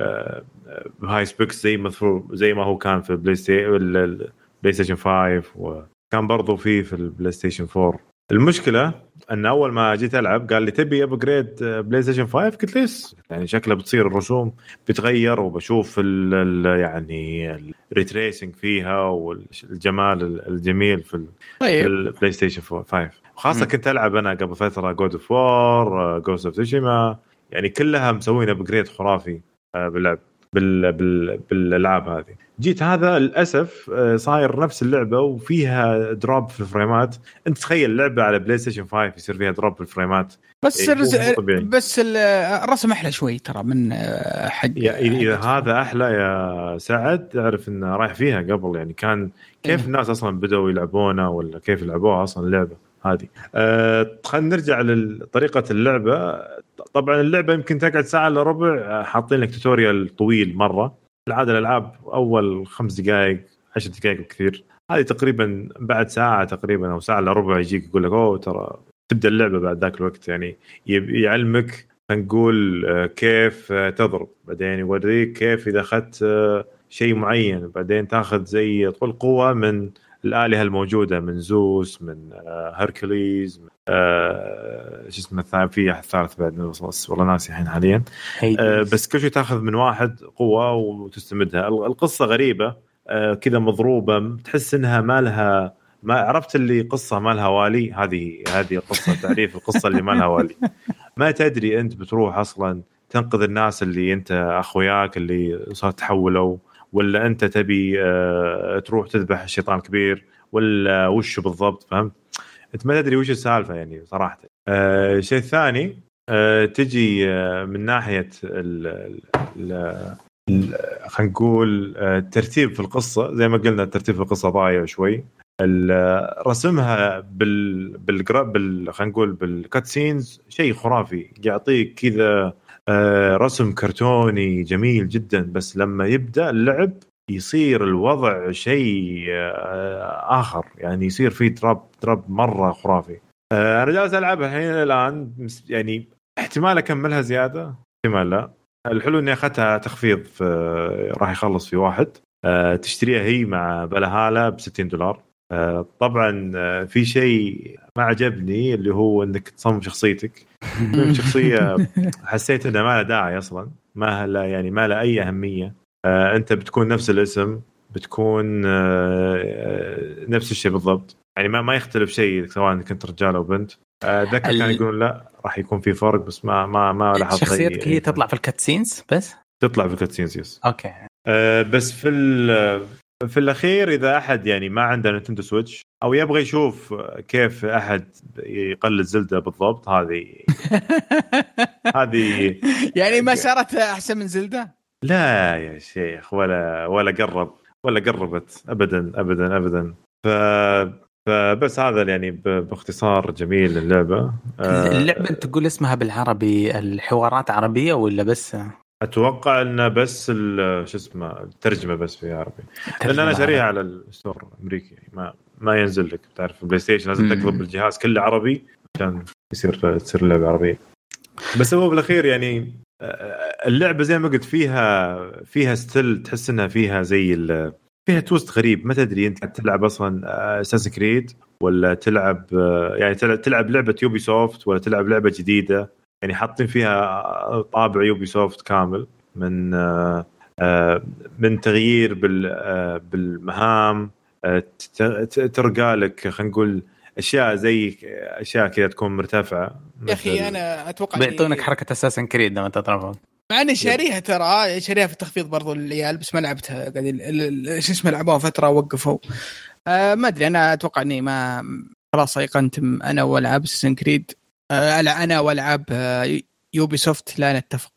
high specs زي المفروض زي ما هو كان في PlayStation Station 5 وكان برضو فيه في ال PlayStation 4 المشكلة أن أول ما جيت ألعب قال لي تبي upgrade PlayStation 5 قلت له yes يعني شكله بتصير الرسوم بتغير وبشوف ال ال يعني ال ray tracing فيها والجمال الجميل في طيب. ال PlayStation 5 وخاصه مم. كنت ألعب أنا قبل فترة God of War Ghost of Tsushima يعني كلها مسوين upgrade خرافي آه، باللعب. بال بال بالألعاب هذه. جيت هذا للأسف آه، صاير نفس اللعبة وفيها drop في الفريمات. أنت تخيل لعبة على PlayStation 5 يصير فيها drop في الفريمات. بس إيه، الرز... بس ال- الرسم أحلى شوي ترى من آه، حق اذا إذا حق- هذا أحلى يا سعد. تعرف إنه رايح فيها قبل يعني كان كيف إيه. الناس أصلا بدأوا يلعبونه ولا كيف لعبوها أصلا اللعبة؟ هذه. أه خلينا نرجع لطريقة اللعبة. طبعا اللعبة يمكن تقعد ساعة إلا ربع. آه، حاطين لك توتوريال طويل مرة. العادة الألعاب أول خمس دقائق عشر دقائق كثير هذه تقريبا بعد ساعة تقريبا أو ساعة إلا ربع يجيك يقول لك أوه ترى تبدأ اللعبة بعد ذاك الوقت. يعني يعلمك نقول آه، كيف آه، تضرب. بعدين يوريك كيف إذا أخذت شيء معين. بعدين تأخذ زي تقول قوة من الآلهة الموجودة من زوس من آه، هركليز من آه، شو اسمه الثاني؟ في أحد ثالث بعد والله ناسي الحين حاليا. آه، بس كل شوي تاخذ من واحد قوة وتستمدها. ال- القصة غريبة. كذا مضروبة. تحس إنها ما لها ما عرفت اللي قصة ما لها والي؟ هذه هذه قصه تعريف القصة اللي ما لها والي. ما تدري أنت بتروح أصلا تنقذ الناس اللي أنت أخوياك اللي صار تحولوا. ولا أنت تبي آه، تروح تذبح الشيطان الكبير ولا وشه بالضبط فهمت؟ أنت ما تدري وش السالفة يعني صراحة. آه، الشيء الثاني آه، تجي آه، من ناحية خلينا نقول آه، الترتيب في القصة زي ما قلنا الترتيب في القصة ضايع شوي رسمها بال بال خلينا نقول بالكات سينز شيء خرافي يعطيك كذا آه، رسم كرتوني جميل جدا بس لما يبدأ اللعب يصير الوضع شيء آه، آخر. يعني يصير في تراب تراب مرة خرافي. آه، أنا جالس ألعبها الحين الآن. يعني احتمال أكملها زيادة؟ احتمال لا. الحلو إني أخذتها تخفيض في راح يخلص في واحد. آه، تشتريها هي مع بلهاله ب 60 دولار. آه، طبعا آه، في شيء ما عجبني اللي هو إنك تصمم شخصيتك. شخصية حسيت إنها ما لها داعي أصلا ما لها يعني ما لها أي أهمية. آه، أنت بتكون نفس الاسم بتكون آه، آه، نفس الشيء بالضبط. يعني ما ما يختلف شيء سواء كنت رجال أو بنت. آه، اتذكر ال- كانوا يقولون لا راح يكون في فرق بس ما ما ما لاحظت شخصيتك هي تطلع في ال cutscenes بس؟ تطلع في ال cutscenes yes. أوكي. آه، بس في في الأخير إذا أحد يعني ما عنده Nintendo Switch أو يبغى يشوف كيف أحد يقلد Zelda بالضبط هذه هذه يعني ما صارت أحسن من Zelda؟ لا يا شيخ ولا ولا قرب ولا قربت ابدا ابدا ابدا. ف فبس هذا يعني باختصار جميل اللعبة. آه، اللعبة انت تقول اسمها بالعربي الحوارات عربية ولا بس؟ أتوقع انه بس ال- شو اسمه الترجمة بس في عربي. لأن أنا شاريها على ال store الأمريكي. ما ما ينزل لك تعرف البلاي ستيشن لازم. تقلب الجهاز كله عربي عشان يصير تصير اللعبه عربية. بس هو بالأخير يعني اللعبة زي ما قلت فيها فيها still تحس إنها فيها زي فيها twist غريب. ما تدري أنت تلعب أصلا Assassin's Creed ولا تلعب يعني تلعب لعبة Ubisoft ولا تلعب لعبة جديدة. يعني حاطين فيها طابع Ubisoft كامل من آه، من تغيير بال آه، بالمهام آه، ت- ت- ترقى لك خلينا نقول أشياء زي أشياء كذا تكون مرتفعة. يا أخي أنا أتوقع بيعطونك حركة Assassin's Creed لما تضربهم. مع إني شاريها ترى شاريها في التخفيض برضو العيال بس ما لعبتها. قاعد ال- ال- ال- شو اسمه لعبوها فترة وقفوا آه ما أدري أنا أتوقع إني ما خلاص أيقنت أنا والعاب Assassin's Creed أنا والعاب آه، Ubisoft لا نتفق.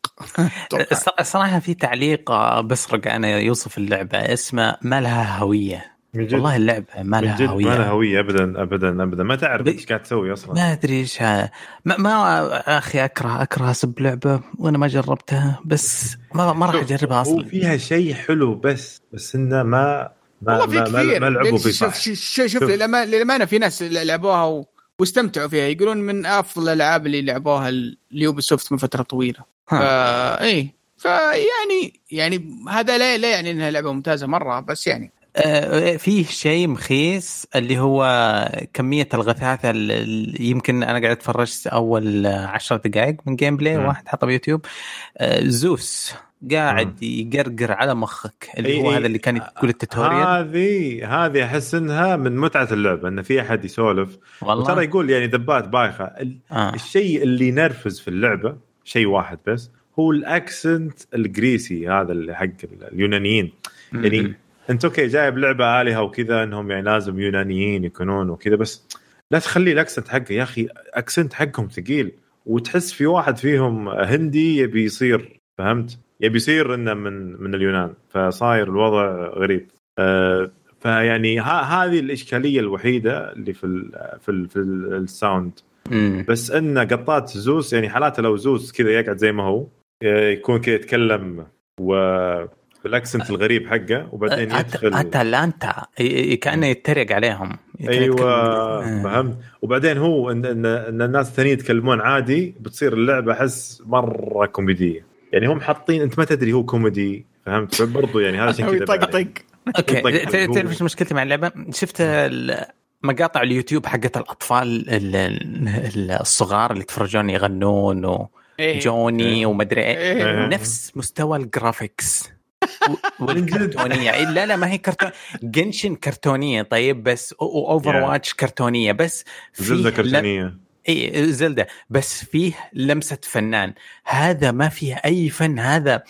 الصراحه في تعليق آه، بسرق أنا يوصف اللعبة اسمه ما لها هوية. والله اللعبة ما لها هويه ما لها هوية ابدا ابدا ابدا. ما تعرف إيش قاعد تسوي أصلا. ما أدري إيش ما, ما أخي أكره أكره أسب لعبة وأنا ما جربتها بس ما ما راح أجربها أصلا. فيها شيء حلو بس بس إنه ما ما ما, ما, ما لعبوا فيه صح شوف شوف, شوف. للأمانة في ناس لعبوها و... واستمتعوا فيها. يقولون من أفضل الألعاب اللي لعبوها ال Ubisoft من فترة طويلة. فا اي فيعني يعني هذا لا لا يعني إنها لعبة ممتازة مرة بس يعني. آه فيه شيء مخيس اللي هو كمية الغثاثة اللي يمكن أنا قاعد أتفرج أول عشر دقائق من gameplay واحد حطه بيوتيوب. آه زوس. قاعد يقرقر على مخك اللي إيه هو هذا اللي كان يقول ال tutorial. هذه هذه أحس إنها من متعة اللعبة إن في أحد يسولف. وترى يقول يعني طبات بايخة. آه. الشيء اللي ينرفز في اللعبة شيء واحد بس هو ال accent الجريسي هذا اللي حق اليونانيين. يعني أنت okay جايب لعبة آلهة وكذا إنهم يعني لازم يونانيين يكونون وكذا بس لا تخلي ال accent حقه يا أخي accent حقهم ثقيل. وتحس في واحد فيهم هندي يبي يصير فهمت؟ يبي يصير إنه من من اليونان. فصاير الوضع غريب. أه فيعني هذه الإشكالية الوحيدة اللي في ال في ال في ال sound. بس إن قطات زوس يعني حالاته لو زوس كذا يقعد زي ما هو يكون كذا يتكلم و بال accent الغريب حقه وبعدين يدخل أتلانتا كأنه يتريق عليهم أيوه فهمت. وبعدين هو إن, إن, إن الناس الثانيين يتكلمون عادي بتصير اللعبة أحس مرة كوميدية. يعني هم حاطين انت ما تدري هو كوميدي فهمت؟ برضو يعني هذا عشان كذا طق okay تعرف إيش مشكلتي مع اللعبة؟ شفت مقاطع اليوتيوب حقت الأطفال الصغار اللي يتفرجون يغنون وجوني إيه. ومدري إيه. إيه. نفس مستوى ال graphics. والكرتونية. لا لا ما هي كرتون Genshin كرتونية طيب بس Overwatch كرتونية. بس Zelda كرتونية. إي Zelda. بس فيه لمسة فنان. هذا ما فيه أي فن هذا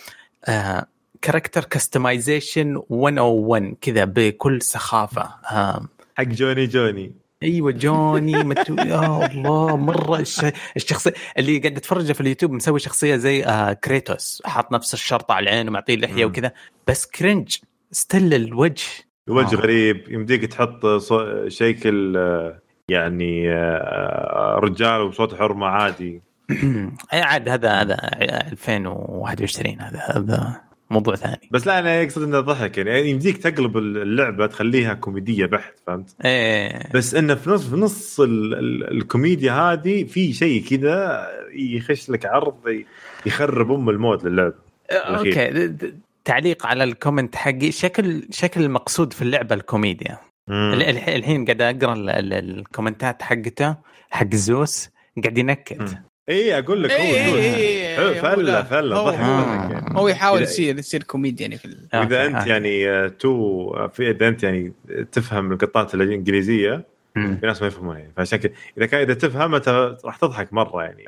آه character customization 101 كذا بكل سخافة. آه. حق Johnny Johnny. أيوه جوني متو... يا الله مرة الش... الشخصيه اللي قاعد اتفرجه في اليوتيوب مسوي شخصية زي آه Kratos. حاط نفس الشرطة على العين ومعطيه اللحيه وكذا. بس cringe still الوجه. الوجه آه. غريب. يمديك تحط صو... آه، يعني آه، رجال وصوت حرمة عادي. اي عاد هذا هذا 2021 هذا هذا موضوع ثاني. بس لا أنا اقصد إنه ضحك يعني يمديك تقلب اللعبة تخليها كوميدية بحت فهمت؟ إيه. بس إنه في نص في نص ال ال الكوميديا هذه في شيء كذا يخش لك عرض يخرب أم الموت للعبه okay. تعليق على ال comment حقي. شكل شكل المقصود في اللعبة الكوميديا. الحين قاعد أقرأ ال commentات حقته حق زوس قاعد ينكت اي أقول لك هو إيه إيه فلة فلة هو, هو يحاول يصير يصير كوميديان في إذا أنت يعني تو في إذا أنت يعني تفهم القطات الإنجليزية في ناس ما يفهمونها يعني. فعشان كذا إذا كان إذا تفهم أنت راح تضحك مرة يعني.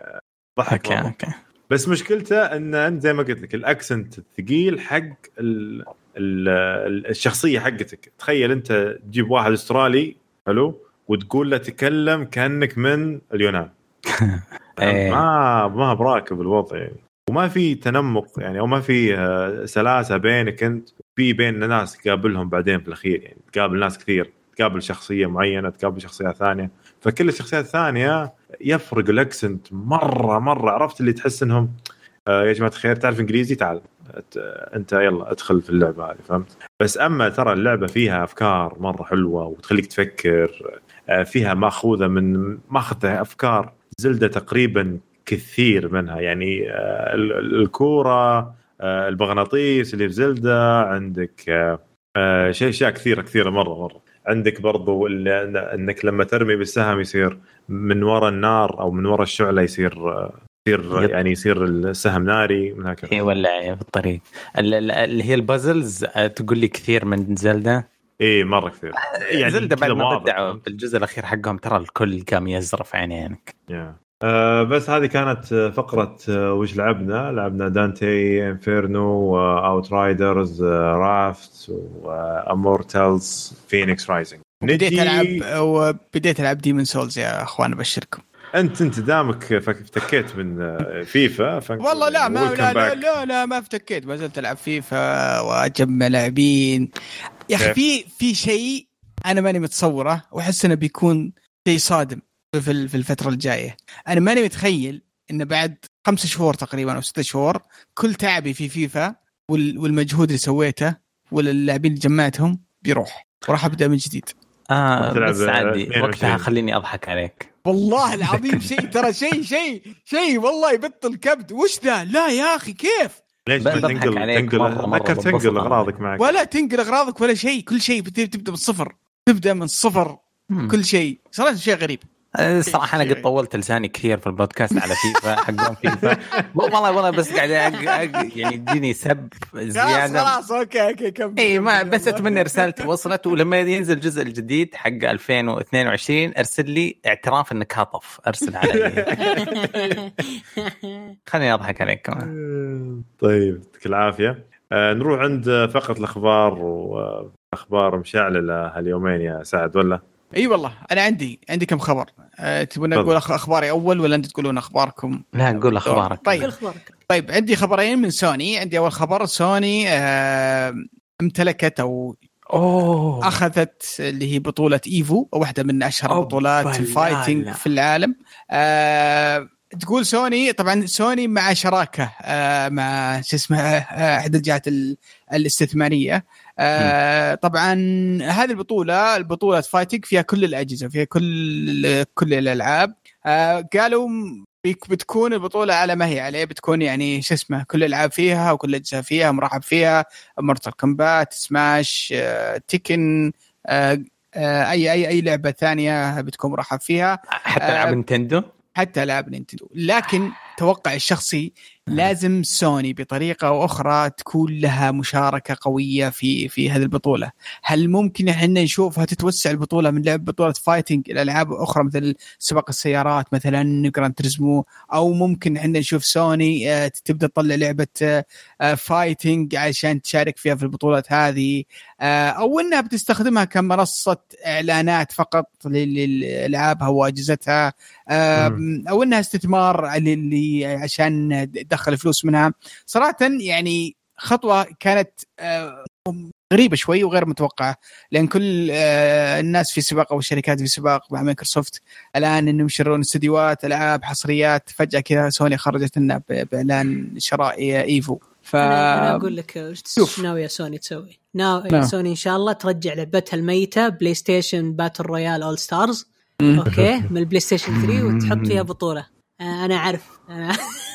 ضحك okay okay. بس مشكلته إن أنت زي ما قلت لك ال accent الثقيل حق ال الشخصية حقتك. تخيل أنت تجيب واحد أسترالي حلو؟ وتقول له تكلم كأنك من اليونان. إيه. ما ما براكب الوضع يعني. وما في تنمق يعني أو ما في آه، سلاسة بينك أنت. في بين ناس تقابلهم بعدين في الأخير يعني. تقابل ناس كثير. تقابل شخصية معينة تقابل شخصيات ثانية. فكل الشخصيات الثانية يفرق الأكسنت مرة مرة. عرفت اللي تحس إنهم آه يا جماعة الخير تعرف إنجليزي؟ تعال. أنت يلا أدخل في اللعبة هذه فهمت؟ بس أما ترى اللعبة فيها أفكار مرة حلوة وتخليك تفكر آه فيها مأخوذة من مأخذة أفكار زلدة تقريبا كثير منها. يعني آه، الكورة آه، المغناطيس اللي في زلدة عندك شيء أشياء كثيره كثيرة مره مرة. عندك برضو إنك لما ترمي بالسهم يصير من وراء النار أو من وراء الشعلة يصير يصير يعني يصير السهم ناري من هكذا. اي ولا في الطريق. اللي هي البازلز تقول لي كثير من Zelda. إيه مرة كثير. يعني Zelda بعد ما بدعوا بالجزء الأخير حقهم ترى الكل قام يزرف عينينك. Yeah. آه بس هذه كانت فقرة آه وش لعبنا؟ لعبنا Dante's Inferno Outriders Raft و Immortals Fenyx Rising بديت ألعب وبديت ألعب Demon's Souls يا أخوان أبشركم. انت انت دامك افتكيت من آه، فيفا والله لا ما لا, لا. لا, لا ما انفكيت ما زلت العب فيفا واجمع لاعبين يا أخي كيف؟ في في شيء أنا ماني متصوره وأحس إنه بيكون شيء صادم في ال- في الفترة الجاية أنا ماني متخيل إنه بعد خمسة شهور تقريبا أو ستة شهور كل تعبي في فيفا وال- والمجهود اللي سويته واللاعبين اللي جمعتهم بيروح وراح أبدأ من جديد آه بس عادي 22. وقتها خليني أضحك عليك والله العظيم شيء ترى شيء شيء شيء والله يبطل كبد وش ذا؟ لا يا أخي كيف؟ ليش تنقل تنقل مرة- مرة ذكر بنبسط تنقل. أغراضك معك. ولا تنقل أغراضك ولا شيء كل شيء بت- تبدا من الصفر تبدأ من الصفر. كل شيء. صراحة شيء غريب. الصراحه أنا قد طولت لساني كثير في البودكاست على فيفا حقون فيفا. والله والله بس قاعد أق... أق... يعني يديني سب زيادة. خلاص أوكي أوكي كمل اي ما. بس أتمنى رسالتي وصلت ولما ينزل الجزء الجديد حق 2022 أرسل لي اعتراف إنك هطف. أرسل علي. خليني أضحك عليك كمان. طيب يعطيك العافية. آه نروح عند فقرة الأخبار واخبار مشعللة هاليومين يا سعد ولا؟ إي والله أنا عندي عندي كم خبر. أه تبون. أقول أخ- أخباري أول ولا أنت تقولون أخباركم؟ لا قول أخبارك. طيب. أخبارك. طيب عندي خبرين من سوني. عندي أول خبر سوني أه امتلكت أو أوه. أخذت اللي هي بطولة إيفو واحدة من أشهر بطولات ال fighting. في العالم. آه تقول سوني طبعا سوني مع شراكة آه مع شو اسمه آه، احدى الجهات ال- الاستثمارية. آه طبعا هذه البطولة البطولة fighting فيها كل الأجهزة فيها كل كل الألعاب. آه قالوا بتكون البطولة على ما هي عليه بتكون يعني شو اسمه كل الألعاب فيها وكل الأجهزة فيها مرحب فيها مورتال كومبات سماش آه، تيكن آه، آه، اي اي أي لعبة ثانية بتكون مرحب فيها. حتى آه، العاب نينتندو؟ حتى ألعاب نينتندو. لكن توقع الشخصي لازم سوني بطريقة أو أخرى تكون لها مشاركة قوية في في هذه البطولة. هل ممكن إحنا نشوفها تتوسع البطولة من لعب بطولة fighting إلى ألعاب أخرى مثل سباق السيارات مثلا جراند تريزمو؟ أو ممكن إحنا نشوف سوني آه، تبدأ تطلع لعبة آه، fighting عشان تشارك فيها في البطولات هذه. آه، أو إنها بتستخدمها كمنصة إعلانات فقط لل- للالعابها واجهزتها أو إنها استثمار اللي عشان تدخل فلوس منها. صراحة يعني خطوة كانت آه، غريبة شوي وغير متوقعة لأن كل آه، الناس في سباق أو الشركات في سباق مع مايكروسوفت الآن إنهم يشترون استديوهات ألعاب حصريات. فجأة كذا سوني خرجت لنا بإعلان شراء إيفو. ف أنا أنا أقول لك وش شوف. ناويه سوني تسوي؟ ناوي نعم. سوني إن شاء الله ترجع لعبتها الميتة بلاي ستيشن باتل رويال أول ستارز أوكي من البلاي ستيشن 3 وتحط فيها بطولة. أنا أعرف. أنا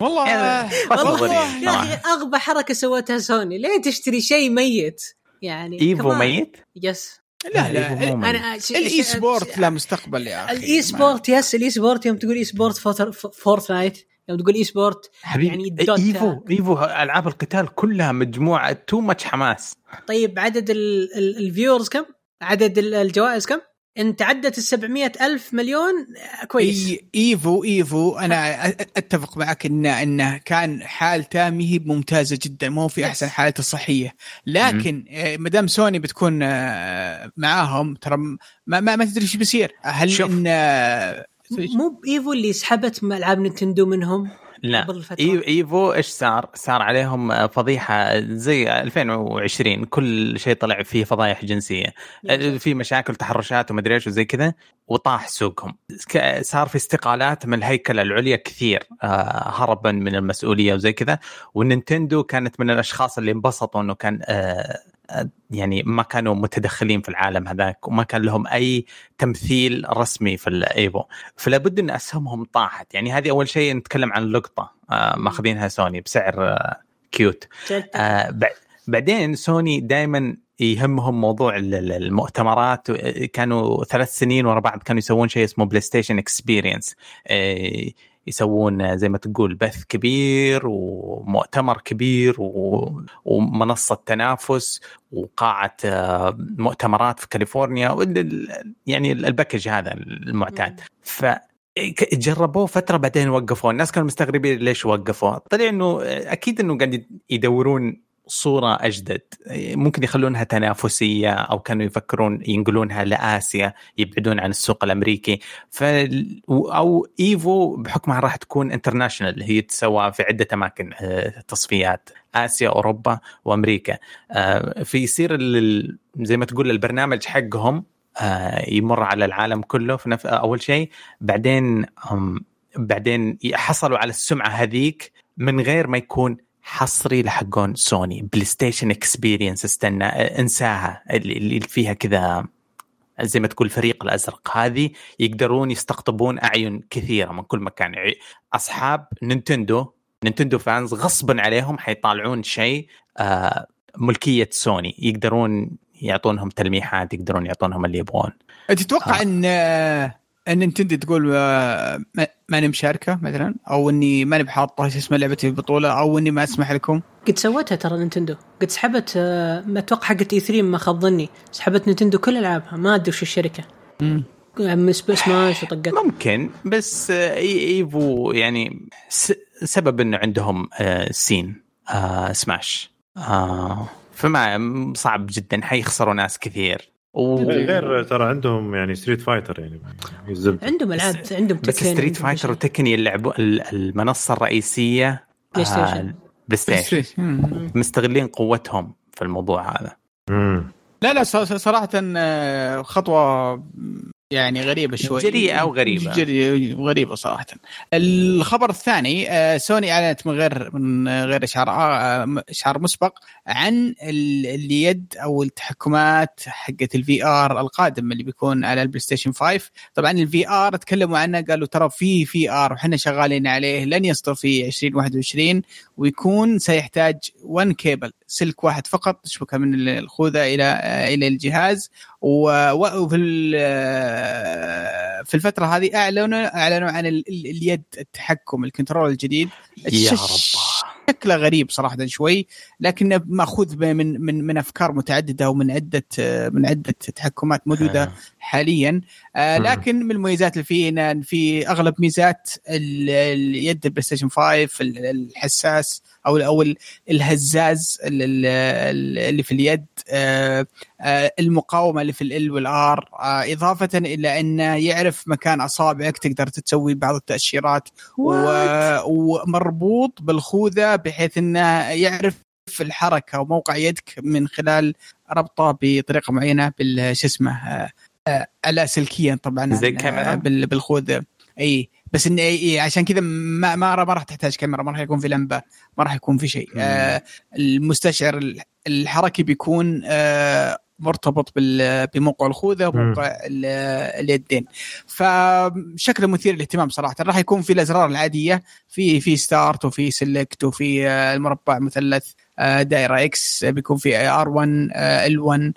والله يعني والله نظري يا أخي. أغبى حركة سوتها سوني ليه تشتري شيء ميت يعني إيفو. ميت؟ yes لا لا مو ميت. أنا ش- ال e-sport له مستقبل يا أخي الاي سبورت يس الاي سبورت يوم تقول اي سبورت فورتنايت يوم تقول اي سبورت حبيبي يعني دوتا. إيفو إيفو ألعاب القتال كلها مجموعة تو ماتش حماس طيب عدد الفيورز كم؟ عدد ال- الجوائز كم؟ انت عدت ال 700 ألف مليون آه، كويس. إي إيفو إيفو. أنا أتفق معك انه إنه كان حالته ما هي ممتازة جدا مو في أحسن حالته الصحية. لكن ما دام سوني بتكون آه، معاهم ترى ما ما, ما تدري إيش بيصير. هل شوف. إن آه، مو بإيفو اللي سحبت العاب نينتندو منهم؟ لا. قبل إيفو إيش صار؟ صار عليهم فضيحة زي 2020 كل شيء طلع فيه فضايح جنسية. في مشاكل تحرشات ومدري إيش وزي كذا وطاح سوقهم. صار في استقالات من الهيكلة العليا كثير آه، هربا من المسؤولية وزي كذا. ونينتندو كانت من الأشخاص اللي انبسطوا إنه كان آه، يعني ما كانوا متدخلين في العالم هذاك وما كان لهم أي تمثيل رسمي في الايفو فلا بد إن أسهمهم طاحت يعني هذه أول شيء نتكلم عن لقطة آه، ماخذينها سوني بسعر آه، cute. آه، بع- بعدين سوني دائما يهمهم موضوع ال- ال- المؤتمرات. كانوا ثلاث سنين ورا بعض كانوا يسوون شيء اسمه بلاي ستيشن اكسبيرينس يسوون زي ما تقول بث كبير ومؤتمر كبير ومنصة تنافس وقاعة آه، مؤتمرات في كاليفورنيا يعني ال package هذا المعتاد. ف جربوه فترة بعدين وقفوه. الناس كانوا مستغربين ليش وقفوه. طلع إنه أكيد إنه قاعد يدورون صورة أجدد ممكن يخلونها تنافسية أو كانوا يفكرون ينقلونها لآسيا يبعدون عن السوق الأمريكي. ف أو إيفو بحكمها راح تكون international هي تسوى في عدة أماكن آه، تصفيات آسيا أوروبا وأمريكا. آه، فيصير زي ما تقول البرنامج حقهم آه، يمر على العالم كله في نفس أول شيء. بعدين بعدين حصلوا على السمعة هذيك من غير ما يكون حصري لحقون سوني. بلاي ستيشن إكسبيرينس استنى انساها. اللي فيها كذا زي ما تقول الفريق الأزرق. هذه يقدرون يستقطبون أعين كثيرة من كل مكان. أصحاب نينتندو نينتندو fans غصبا عليهم حيطالعون شيء آه ملكية سوني. يقدرون يعطونهم تلميحات يقدرون يعطونهم اللي يبغون. تتوقع آه. إن إن نتندو تقول آه، ماني مشاركة مثلا أو إني ماني بحاطة شو اسمه لعبتي البطوله أو إني ما أسمح لكم. قد سوتها ترى نينتندو. قد سحبت آه، ما أتوقع حقت إي 3 ما خاب ظني. سحبت نينتندو كل ألعابها ما أدري وش الشركة. امم سماش وطقت. ممكن بس EVO يعني سبب إنه عندهم سين سماش فما صعب جدا حيخسروا ناس كثير. غير ترى عندهم يعني Street Fighter يعني يزبط. عندهم العاب عندهم بس Street Fighter و Tekken يلعبوا المنصة الرئيسية PlayStation Play Station مستغلين قوتهم في الموضوع هذا. مم. لا لا صراحة آه، خطوة يعني غريبة شوي. جريئه أو غريبة. جريئه غريبة صراحة. الخبر الثاني آه، سوني أعلنت من غير من غير اشعار آه، إشعار مسبق عن اليد أو التحكمات حقت ال VR القادم اللي بيكون على ال PlayStation 5 طبعا ال VR تكلموا عنه قالوا ترى في VR وحنا شغالين عليه لن يصدر في 2021 ويكون سيحتاج 1 كيبل سلك واحد فقط تشبكه من الخوذة إلى إلى الجهاز. وفي في الفترة هذه أعلنوا أعلنوا عن اليد التحكم ال control الجديد. يا رب شكله غريب صراحة شوي لكنه مأخوذ من من من أفكار متعددة ومن عدة من عدة تحكمات موجودة. حاليا. آه لكن من المميزات اللي فيه ان في أغلب ميزات اليد ال PlayStation 5 الحساس أو أو الهزاز اللي في اليد آه، آه، المقاومة اللي في ال والار إضافة إلى إنه يعرف مكان أصابعك تقدر تسوي بعض التأشيرات ومربوط بالخوذة بحيث إنه يعرف الحركة وموقع يدك من خلال ربطه بطريقة معينة بالش اسمه اللاسلكيا طبعا زي الكاميرا؟ بالخوذه إي بس انه إيه عشان كذا ما ما ما راح تحتاج كاميرا ما راح يكون في لمبة ما راح يكون في شيء. آه المستشعر الحركي بيكون آه مرتبط بموقع الخوذة وموقع اليدين. فشكله مثير للاهتمام صراحة. راح يكون في الأزرار العادية في في start وفي select وفي آه، المربع مثلث آه، دائرة X بيكون في R 1 L 1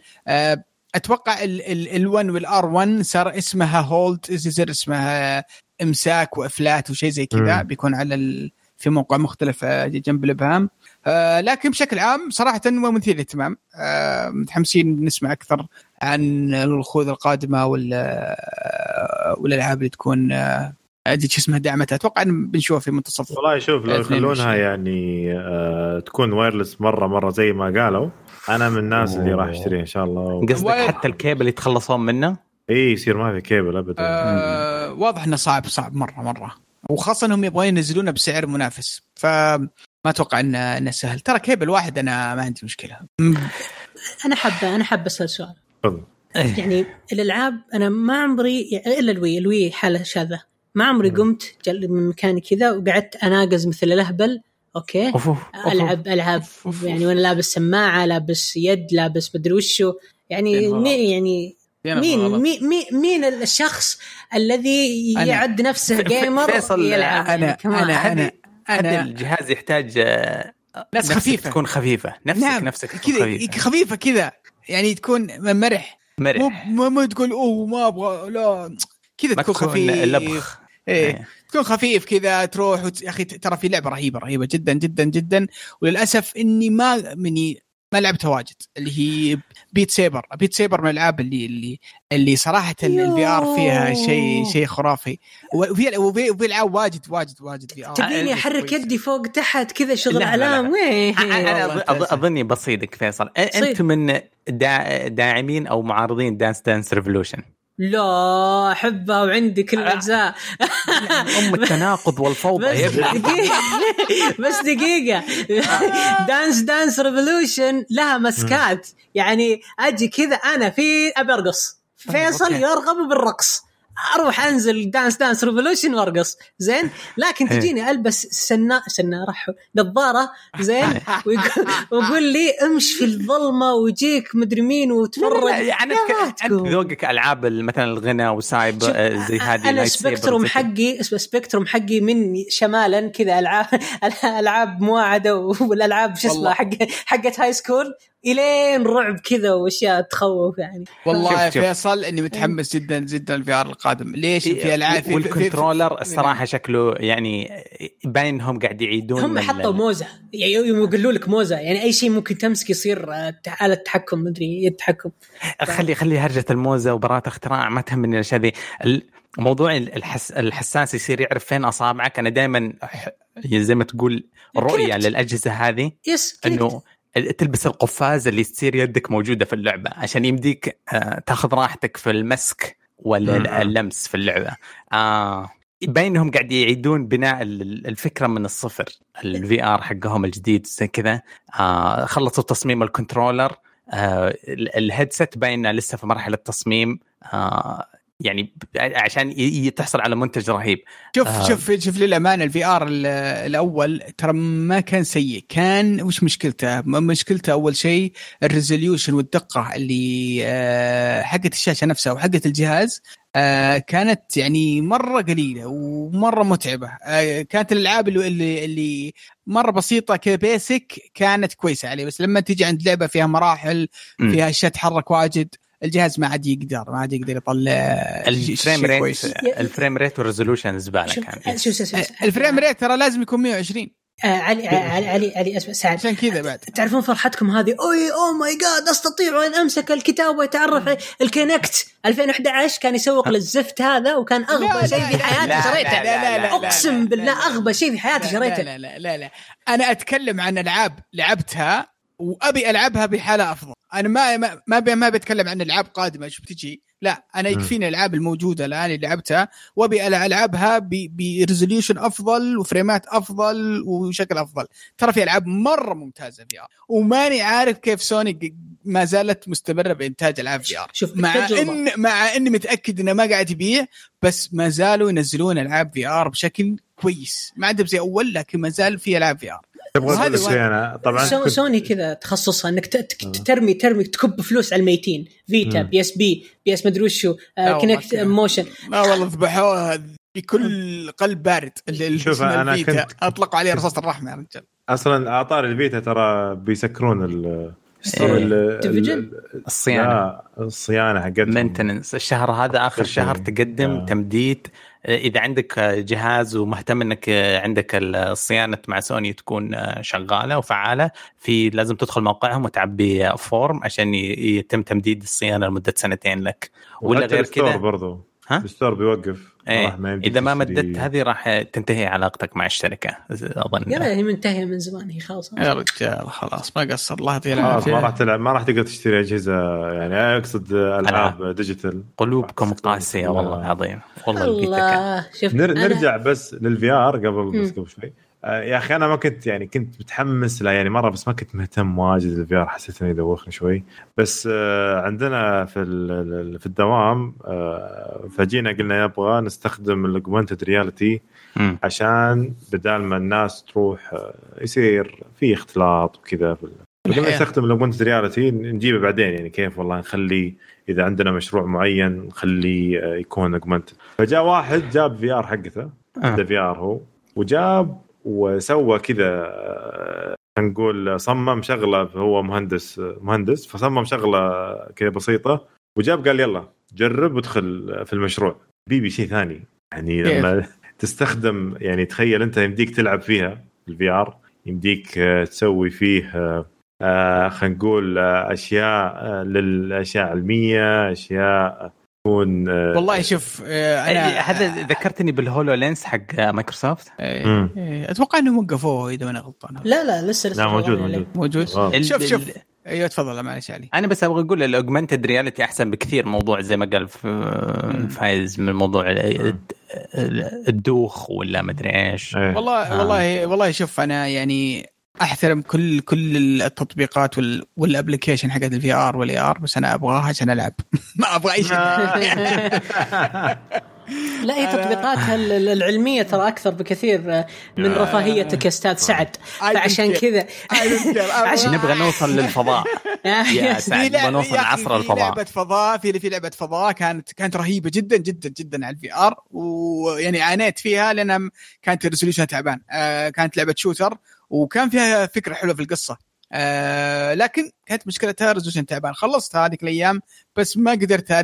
أتوقع L 1 وال R 1 صار اسمها hold يصير اسمها؟ إمساك وإفلات وشيء زي كذا. بيكون على ال... في موقع مختلف آه، جنب الإبهام. آه لكن بشكل عام صراحة هو مثير للاهتمام آه متحمسين نسمع أكثر عن الخوذ القادمة ولا آه، والألعاب اللي تكون آه ادري شو اسمها دعمتها أتوقع إن بنشوفها في منتصف والله شوف لو يخلونها يعني آه تكون wireless مرة مرة زي ما قالوا. أنا من الناس اللي راح أشتريها إن شاء الله. قصدك حتى الكيبل يتخلصون منه؟ إي يصير ما في كيبل ابدا. آه واضح إنه صعب صعب مرة مرة. وخاصة إنهم يبغون ينزلونه بسعر منافس. فما أتوقع انه إنه سهل. ترى كيبل واحد أنا ما عندي مشكلة. أنا حابه أنا حابه أسأل سؤال. تفضل. يعني الألعاب أنا ما عمري يعني إلا ال Wii ال Wii حاله شاذه ما عمري قمت من مكاني كذا وقعدت أناقز مثل الأهبل. أوكي. أوف أوف العب ألعب يعني وأنا لابس سماعة لابس يد لابس مدري وشو. يعني يعني مين مين مين الشخص الذي يعد نفسه جيمر فيصل يلعب؟ أنا يعني أنا أنا أنا الجهاز يحتاج آه، ناس خفيفة. تكون خفيفة. نفسك نعم. نفسك تكون خفيفة. كذا. يعني تكون مرح. مرح. مو مو تقول أوه ما أبغى لا. كذا تكون خفيف. لبخ إيه, إيه. تكون خفيف كذا تروح وت... يا أخي ترى في لعبة رهيبة رهيبة جدا جدا جدا. وللأسف إني ما مني ما لعبتها واجد اللي هي Beat Saber Beat Saber من الألعاب اللي اللي اللي صراحة ال VR فيها شيء شيء خرافي. وفي وفي وفي ألعاب واجد واجد واجد VR تبيني أحرك يدي فوق تحت كذا شغل لا، لا، لا. أعلام؟ وين أنا أظ- أظني بصيدك فيصل. انت من دا داعمين أو معارضين Dance Dance Revolution لا أحبها وعندي كل آه. الأجزاء. أم التناقض والفوضى. بس يا ابني. دقيقة. بس دقيقة. Dance Dance Revolution لها مسكات. يعني أجي كذا أنا في أبي أرقص. فيصل. يرغب بالرقص. أروح انزل Dance Dance Revolution وارقص زين لكن إيه. تجيني ألبس سنا سناره نظارة زين ويقول, لي امش في الظلمة ويجيك مدري مين وتفرج يعني انت. ذوقك ألعاب مثلا الغنى وسايب آه، زي هذه أنا سبكتروم. حقي اسمه سبكتروم حقي من شمالا كذا العاب ألعاب مواعدة والألعاب شو والله. حق حقت هاي سكول إلين رعب كذا وأشياء تخوف يعني. والله شوف. فيصل إني متحمس جدا جدا الفي آر القادم. ليش؟ في العاب في- في- في- والكنترولر الصراحة شكله يعني باين إنهم قاعد يعيدون هم حطوا موزة. يعني يوم يقولوا لك موزة يعني أي شيء ممكن تمسك يصير آه، آلة تحكم مدري يد تحكم خلي خلي هرجة الموزة وبراءة اختراع ما تهمني الأشياء ذي. ال- موضوع الحس الحساس يصير يعرف فين أصابعك. أنا دائما زي ما تقول رؤية. للأجهزة هذه. يس. إنه تلبس القفاز اللي تصير يدك موجودة في اللعبة عشان يمديك آه، تاخذ راحتك في المسك ولا. اللمس في اللعبة. آه باين انهم قاعد يعيدون بناء ال- الفكرة من الصفر. ال VR حقهم الجديد زي كذا. آه خلصوا تصميم ال controller. آه ال- ال headset باين لسه في مرحلة تصميم. آه يعني عشان تحصل على منتج رهيب شوف آه. شوف شوف للأمانة ال VR الأول ترى ما كان سيء كان وش مشكلته؟ مشكلته أول شيء ال resolution والدقة اللي آه، حقت الشاشة نفسها وحقت الجهاز آه، كانت يعني مرة قليلة ومرة متعبة آه، كانت الألعاب اللي اللي, مرة بسيطة كذا basic كانت كويسة عليه بس لما تيجي عند لعبة فيها مراحل. فيها أشياء تتحرك واجد الجهاز ما عاد يقدر ما عاد يقدر يطلع شيء ال frame rate كويس. ال frame rate وال resolution زبالة كان. شوف شوف شوف. ال frame rate ترى لازم يكون 120 آه، علي علي علي علي أسمع سعد. عشان كذا بعد. تعرفون فرحتكم هذه؟ أوي oh my God أستطيع أن أمسك الكتاب وأتعرف عليه. ال Kinect 2011 كان يسوق للزفت هذا وكان أغبى شيء في حياتي شريته. لا، لا، لا، أقسم بالله أغبى شيء في حياتي شريته. لا لا لا لا. أنا أتكلم عن ألعاب لعبتها وأبي ألعبها بحالة أفضل. أنا ما ما ما ابي ما بتكلم عن ألعاب قادمة شو بتجي. لا أنا يكفيني الالعاب الموجودة الآن اللي لعبتها وأبي ألعبها ب resolution أفضل و frameات أفضل وشكل أفضل. ترى في ألعاب مرة ممتازة VR وماني عارف كيف سوني ما زالت مستمرة بإنتاج ألعاب VR شوف مع التجربة. ان مع إني متأكد إنه ما قاعد يبيع بس ما زالوا ينزلون ألعاب VR بشكل كويس. ما عندهم زي اول لكن ما زال في ألعاب VR تبغى أقول لك أنا طبعا سوني كذا تخصصها؟ إنك ت- ت- ترمي ترمي تكب فلوس على الميتين. Vita. PSP PS مدري وشو لا Kinect كذا. motion ما والله ذبحوها بكل قلب بارد ال- ال- شوف، ال Vita. كنت- أطلقوا عليه رصاصه الرحمة يا رجال. أصلا store ال Vita ترى بيسكرون إيه. الصيانة. الصيانة حقتهم. maintenance الشهر هذا آخر شهر إيه. تقدم آه. تمديد. إذا عندك جهاز ومهتم إنك عندك الصيانة مع سوني تكون شغالة وفعالة في لازم تدخل موقعهم وتعبي form عشان يتم تمديد الصيانة لمدة سنتين لك. ولا غير ال store كذا برضو. ها؟ ال store بيوقف. إيه ما إذا ما. مددت هذه راح تنتهي علاقتك مع الشركة أظن. يلا هي منتهية من زمان هي خلاص. يا رجال خلاص ما قصر. الله يعطيه خلاص العافية. ما راح تلعب ما راح تقدر تشتري أجهزة يعني أقصد ألعاب digital. قلوبكم قاسية والله العظيم. والله الله شوف. أنا- نرجع بس لل VR قبل بس. قبل شوي. يا أخي أنا ما كنت يعني كنت متحمس لا يعني مرة بس ما كنت مهتم واجد لل VR حسيت إنه يدوخني شوي بس آه، عندنا في في الدوام آه، فجينا قلنا يبغى نستخدم ال augmented reality. عشان بدال ما الناس تروح آه، يصير في اختلاط وكذا قلنا. نستخدم ال augmented reality نجيبه بعدين يعني كيف والله نخلي إذا عندنا مشروع معين نخليه آه، يكون augmented فجاء واحد جاب VR حقته عنده VR هو وجاب وسوى كذا نقول صمم شغلة هو مهندس مهندس فصمم شغلة كذا بسيطة وجاب قال يلا جرب وادخل في المشروع بيبي شيء ثاني يعني؟ لما تستخدم يعني تخيل أنت يمديك تلعب فيها ال VR يمديك آه، تسوي فيه آه، آه خلينا نقول أشياء للأشياء علمية أشياء تكون آه والله شوف آه، أنا هذا ذكرتني بال HoloLens حق مايكروسوفت آه،. آه، أتوقع انهم وقفوه إذا ما أنا غلطان لا لا لسه لسه لا موجود. موجود موجود آه. ال- شوف شوف أيوه تفضل معلش علي أنا بس أبغى أقول ال augmented reality أحسن بكثير موضوع زي ما قال فايز من موضوع ال- ال- الدوخ ولا مدري إيش إيه. والله آه. والله والله شوف أنا يعني أحترم كل كل التطبيقات وال وال application حقت ال VR وال AR بس أنا أبغاها عشان ألعب. ما أبغى أي شيء. لا هي تطبيقاتها ال- ال- العلمية ترى أكثر بكثير من رفاهيتك يا أستاذ سعد. فعشان كذا. عشان- نبغى نوصل للفضاء. يا سعد نبغى نوصل يا أخي عصر في الفضاء. لعبة فضاء في في لعبة فضاء كانت كانت رهيبة جدا جدا جدا على ال VR ويعني عانيت فيها لأنها م- كانت ال resolution تعبان. آه كانت لعبة shooter وكان فيها فكرة حلوة في القصة. آه لكن كانت مشكلتها resolution تعبان. خلصتها هذيك الأيام بس ما قدرت آه،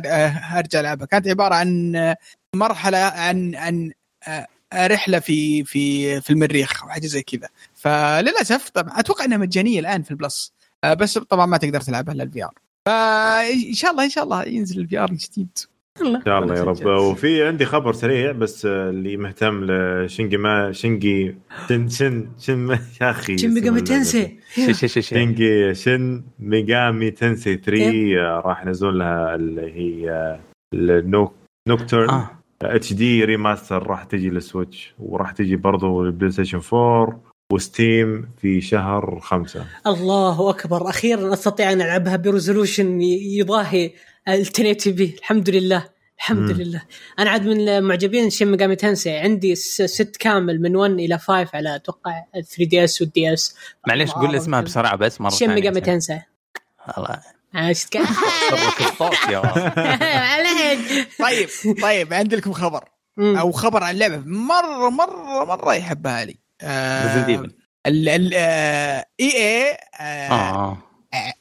أرجع ألعبها. كانت عبارة عن آه، مرحلة عن عن آه، رحلة في في في المريخ أو حاجة زي كذا. فللأسف طبعا أتوقع إنها مجانية الآن في ال Plus. بس طبعا ما تقدر تلعبها إلا ال VR. فإن شاء الله إن شاء الله ينزل ال VR الجديد إن شاء الله يا رب. وفي عندي خبر سريع بس آه، اللي مهتم لشنجي ما شنجي شن شن شن يا أخي Shin Megami. Tensei؟ شي شي شي شي. شنجي Shin Megami Tensei 3 آه، راح ينزلون لها اللي هي ال Noc- Nocturne. HD Remaster راح تجي لل Switch وراح تجي برضو لل PlayStation 4 و Steam في شهر خمسة. الله أكبر. أخيرا أستطيع أن ألعبها ب resolution يضاهي ال 1080 p الحمد لله الحمد مم. لله أنا عاد من معجبين Shin Megami Tensei. عندي س- set كامل من 1 إلى 5 على أتوقع 3 DS وال DS معليش قول اسمها بسرعة بس مرة ثانية. Megami Tensei. الله. عشت الصوت يا طيب طيب عندي لكم خبر. أو خبر عن لعبة مرة مرة مرة يحبها علي. آه آه إي إي آه.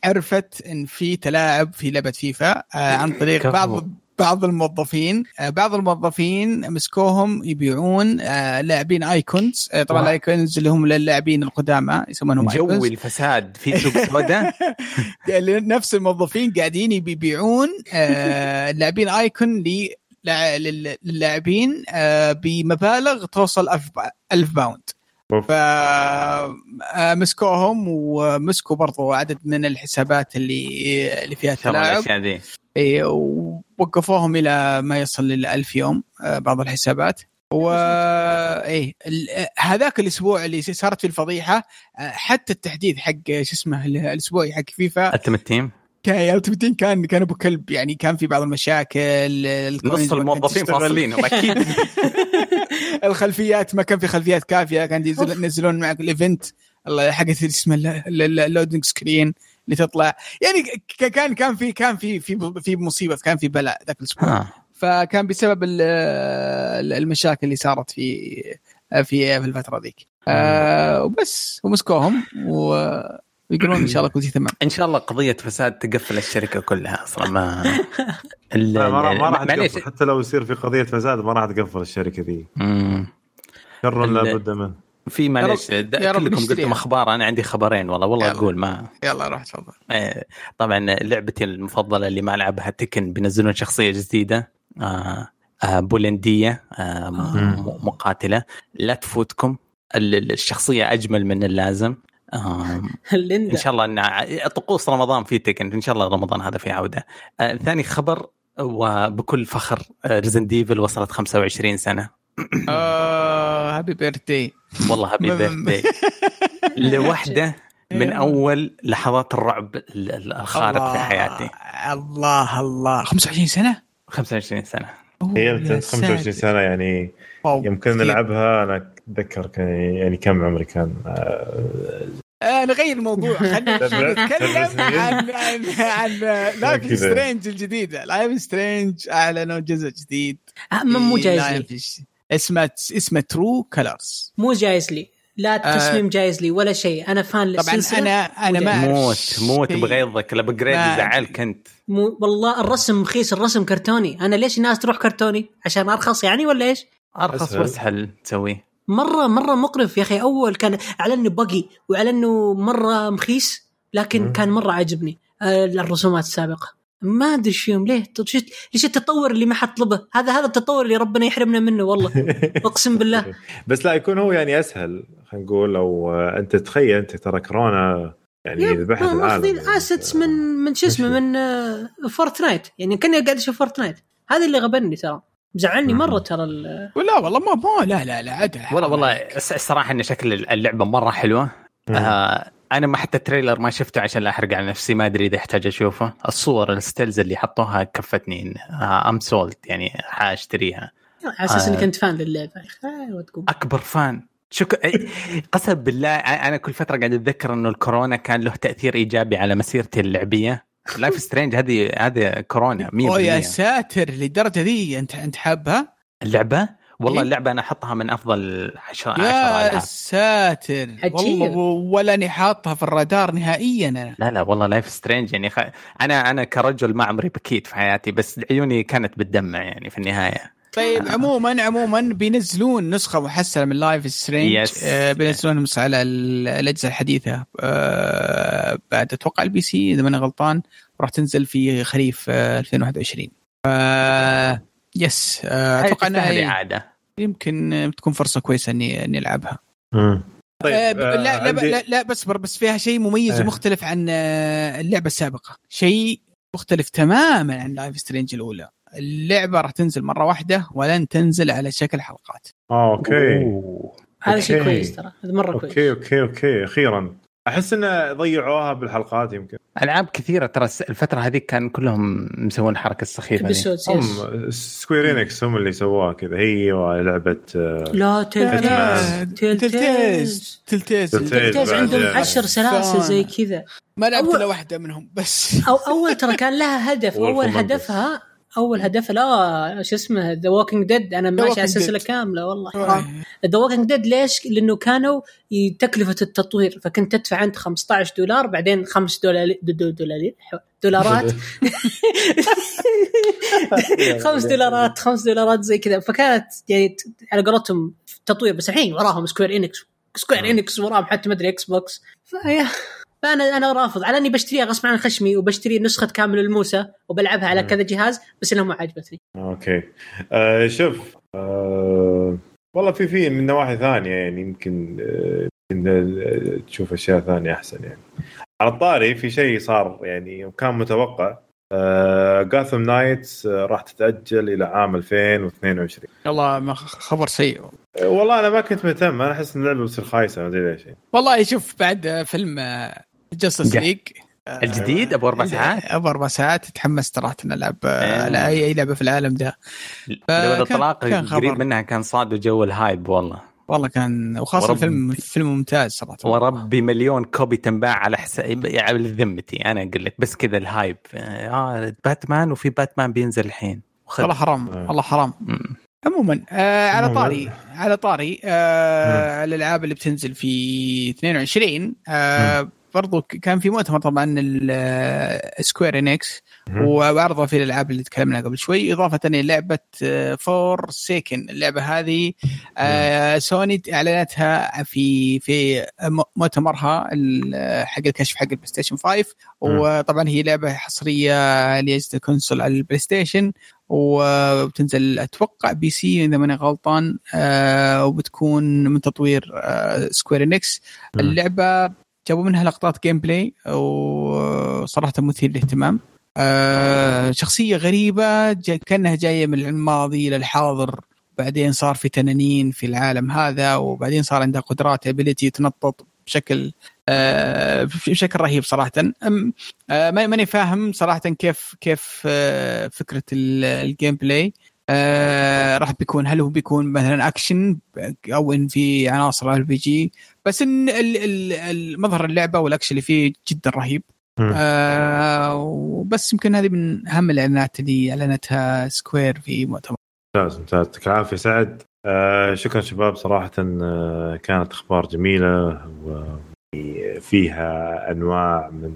عرفت إن في تلاعب في لعبة فيفا آه عن طريق. بعض بعض الموظفين آه بعض الموظفين مسكوهم يبيعون آه لاعبين icons طبعا. ال icons اللي هم للاعبين القدامى يسمونهم ايكونز الفساد في سوق سوداء نفس الموظفين قاعدين يبيعون لاعبين icon للاعبين بمبالغ توصل 1000 با- 1000 pound أوف. ف آه، مسكوهم ومسكوا برضو عدد من الحسابات اللي اللي فيها تلاعب. ووقفوهم إلى ما يصل إلى 1000 يوم آه، بعض الحسابات. و إيه آه، هذاك الأسبوع اللي صارت فيه الفضيحة آه، حتى التحديث حق شو اسمه ال- الاسبوعي حق FIFA. Ultimate Team. كان ال team كان كان أبو كلب يعني كان في بعض المشاكل نص الموظفين. فاصلينهم أكيد. الخلفيات ما كان في خلفيات كافية كان ينزل- ينزلون معك ال event حقت اسمه ال loading screen اللي تطلع. يعني كان كان في كان في في في مصيبة كان في بلاء ذاك الأسبوع. فكان بسبب ال- ال- المشاكل اللي صارت في في في الفترة ذيك. آه وبس ومسكوهم و- ويقولون إن شاء الله كل شيء تمام. إن شاء الله قضية فساد تقفل الشركة كلها أصلا. ما ال- لا، ما راح ما راح تقفل. حتى لو يصير في قضية فساد ما راح تقفل الشركة ذي. شر ال- لا بد منه. في رب كلكم قلتم. أخبار أنا عندي خبرين والله والله يلا. أقول ما يلا روح تفضل. آه، طبعا لعبتي المفضلة اللي ما ألعبها تكن بينزلون شخصية جديدة آه، آه، بولندية آه، مقاتلة. لا تفوتكم ال- ال- الشخصية أجمل من اللازم. ليندا. إن شاء الله ان طقوس رمضان في Tekken. إن شاء الله رمضان هذا في عودة. آه، ثاني خبر وبكل فخر Resident Evil وصلت 25 سنة. آه happy birthday والله happy birthday لوحدة من أول لحظات الرعب ال- ال- الخارق في حياتي. الله الله. 25 سنة؟ 25 سنة. هي يا 25 ساتر. سنة يعني يمكن. نلعبها. أنا أتذكر كان يعني كم عمري كان آه، آه نغير الموضوع. خلينا نتكلم. عن عن عن Life is. Strange الجديده Life is Strange اعلنوا جزء جديد. آه، مو جايز لي. اسمه اسمه True Colors مو جايز لي. لا التصميم جايز لي ولا شيء. أنا fan طبعا أنا أنا ما أعرف موت موت. بغيظك ال upgrade يزعلك انت مو والله الرسم رخيص. الرسم كرتوني. أنا ليش الناس تروح كرتوني؟ عشان أرخص يعني ولا إيش؟ أرخص. واسهل تسويه. مره مرة مقرف يا أخي. أول كان اعلنوا بقي واعلنوا مرة مخيس لكن مم. كان مرة عجبني آه، الرسومات السابقة. ما أدري إيش فيهم ليه؟ ليش التطور اللي ما حطلبه هذا هذا التطور اللي ربنا يحرمنا منه والله. أقسم بالله. بس لا يكون هو يعني أسهل. خلينا نقول لو آه، أنت تخيل أنت ترى كورونا يعني ذبحت العالم ماخذين يعني. assets من من شو اسمه. من آه، Fortnite يعني كأني قاعد أشوف فورتنايت هذا اللي غبني ترى. زعلني مم. مرة ترى ال- ولا والله ما ما لا لا لا عدل والله والله الص- الصراحة إن شكل اللعبة مرة حلوة. آه أنا ما حتى ال trailer ما شفته عشان لا أحرق على نفسي ما أدري إذا احتاج أشوفه الصور ال stills اللي حطوها كفتني I'm sold يعني حأشتريها على أساس آه. اني كنت fan للعبة يا أخي آه، وتقوم أكبر fan شكرا قسم بالله أنا كل فترة قاعد أتذكر إنه الكورونا كان له تأثير إيجابي على مسيرتي اللعبية Life is Strange هذه هذه كورونا 100% أوه يا ساتر للدرجة ذي انت أنت حابها؟ اللعبة؟ والله إيه؟ اللعبة أنا أحطها من أفضل 10 10 يا ساتر. عجيب. والله ولا اني حاطها في الرادار نهائيا أنا. لا لا والله Life is Strange يعني خ... أنا أنا كرجل ما عمري بكيت في حياتي بس عيوني كانت بتدمع يعني في النهاية. طيب عموما عموما بينزلون نسخة محسنة من Life is Strange Yes. آه بينزلون نسخه على ال- الأجهزة الحديثة آه بعد أتوقع ال PC إذا ماني غلطان راح تنزل في خريف آه 2021 ف yes آه أتوقع إنها يمكن آه، تكون فرصة كويسة إني إني ألعبها مم. طيب آه ب- آه، لا, لا, لا لا بس بس فيها شيء مميز آه. ومختلف عن آه، اللعبة السابقة شيء مختلف تماما عن Life is Strange الأولى اللعبة راح تنزل مرة واحدة ولن تنزل على شكل حلقات. آه، okay. أوه. هذا شيء okay. كويس ترى هذا مرة كويس. okay okay okay أخيرا. أحس إنه ضيعوها بالحلقات يمكن. ألعاب كثيرة ترى الفترة هذيك كان كلهم مسوون الحركه السخيفه Episodes، هم yes. Square Enix هم اللي سووها كذا. هي ولعبه آه، لا Telltale's. Telltale's Telltale's عندهم يعني. عشر سلاسل زي كذا. ما لعبت أول- إلا واحدة منهم بس. أو أول ترى كان لها هدف. أول. هدفها أول هدف لا شو اسمه The Walking Dead أنا ماشي على السلسله. كاملة والله. حرام The Walking Dead ليش؟ لأنه كانوا تكلفة التطوير. فكنت تدفع أنت 15 دولار بعدين 5 دولار دولار دولارات. 5 دولارات 5 دولارات زي كذا. فكانت يعني على قولتهم تطوير بس الحين وراهم Square Enix Square Enix وراهم حتى مدري Xbox فيا. فانا أنا رافض. على أني بشتريها غصب عن خشمي وبشتري نسخة كامل الموسى وبلعبها على. كذا جهاز بس إنها ما عجبتني okay. آه شوف آه والله في في من نواحي ثانية يعني يمكن آه آه، تشوف أشياء ثانية أحسن يعني. على الطاري في شيء صار يعني كان متوقع. آه Gotham Knights آه راح تتأجل إلى عام 2022 والله ما خ- خبر سيء. آه والله أنا ما كنت مهتم. أنا أحس إن اللعبة بتصير خايسة ما أدري ليش يعني. والله شوف بعد فيلم Justice. League الجديد أبو أربع ساعات أبو أربع ساعات تحمست صراحة ان العب إيه. على اي أي لعبة في العالم ده لو كان قريب. منها كان صاد جو ال hype والله والله كان وخاصة ورب- الفيلم فيلم ممتاز صراحة وربي مليون copy تنباع على حساب على ذمتي أنا أقول لك بس كذا ال hype آه باتمان وفي باتمان بينزل الحين. والله حرام آه. والله حرام. عموما آه على. طاري على طاري آه الألعاب اللي بتنزل في 22 آه برضو كان في مؤتمر طبعا ال Square Enix. وعرضوا فيه الألعاب اللي تكلمنا قبل شوي. إضافة للعبه Forspoken اللعبة هذه آه سوني أعلنتها في في مؤتمرها ال- حق الكشف حق ال PlayStation 5 وطبعا هي لعبة حصرية لاجهزه ال console على ال PlayStation وبتنزل أتوقع PC إذا ماني غلطان آه وبتكون من تطوير آه سكوير انكس. اللعبة جابوا منها لقطات gameplay وصراحة مثير للاهتمام. آه شخصية غريبة جا كأنها جاية من الماضي إلى الحاضر. بعدين صار في تنانين في العالم هذا وبعدين صار عندها قدرات ability تنطط بشكل آه بشكل رهيب صراحة. أم- آه ما- ماني فاهم صراحة كيف كيف آه فكرة ال- ال gameplay آه راح بيكون هل هو بيكون مثلا اكشن أو إن في عناصر RPG بس إن ال- ال- المظهر اللعبة والاكشن اللي فيه جدا رهيب. آه وبس يمكن هذه من أهم الإعلانات اللي أعلنتها Square في مؤتمر. ممتاز ممتاز. يعطيك العافية سعد. آه شكرا شباب صراحة آه كانت أخبار جميلة وفيها أنواع من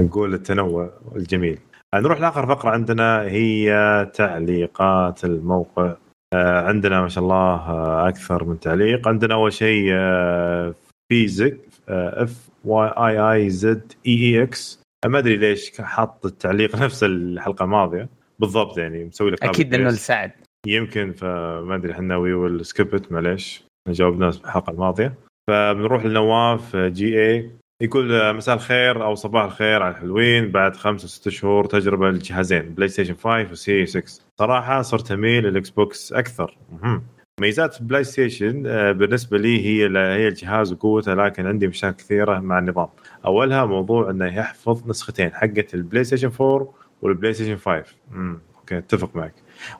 نقول التنوع الجميل. نروح لآخر فقرة عندنا هي تعليقات الموقع. آه عندنا ما شاء الله آه أكثر من تعليق. عندنا أول شيء آه بي زك اف واي اي اي زد اي اي إكس ما أدري ليش حاط التعليق نفس الحلقة الماضية. بالضبط يعني مسوي لك أكيد انه لسعد. يمكن فما أدري إحنا we will skip it معليش. جاوبنا الحلقة الماضية. فبنروح لنواف جي اي يقول مساء الخير أو صباح الخير على الحلوين. بعد خمسة ست شهور تجربة للجهازين PlayStation 5 و Series X صراحة صرت اميل لل Xbox أكثر. مهم. ميزات PlayStation آه، بالنسبة لي هي هي الجهاز وقوته لكن عندي مشاكل كثيرة مع النظام. أولها موضوع إنه يحفظ نسختين حقة ال PlayStation 4 وال PlayStation 5 امم okay أتفق معك.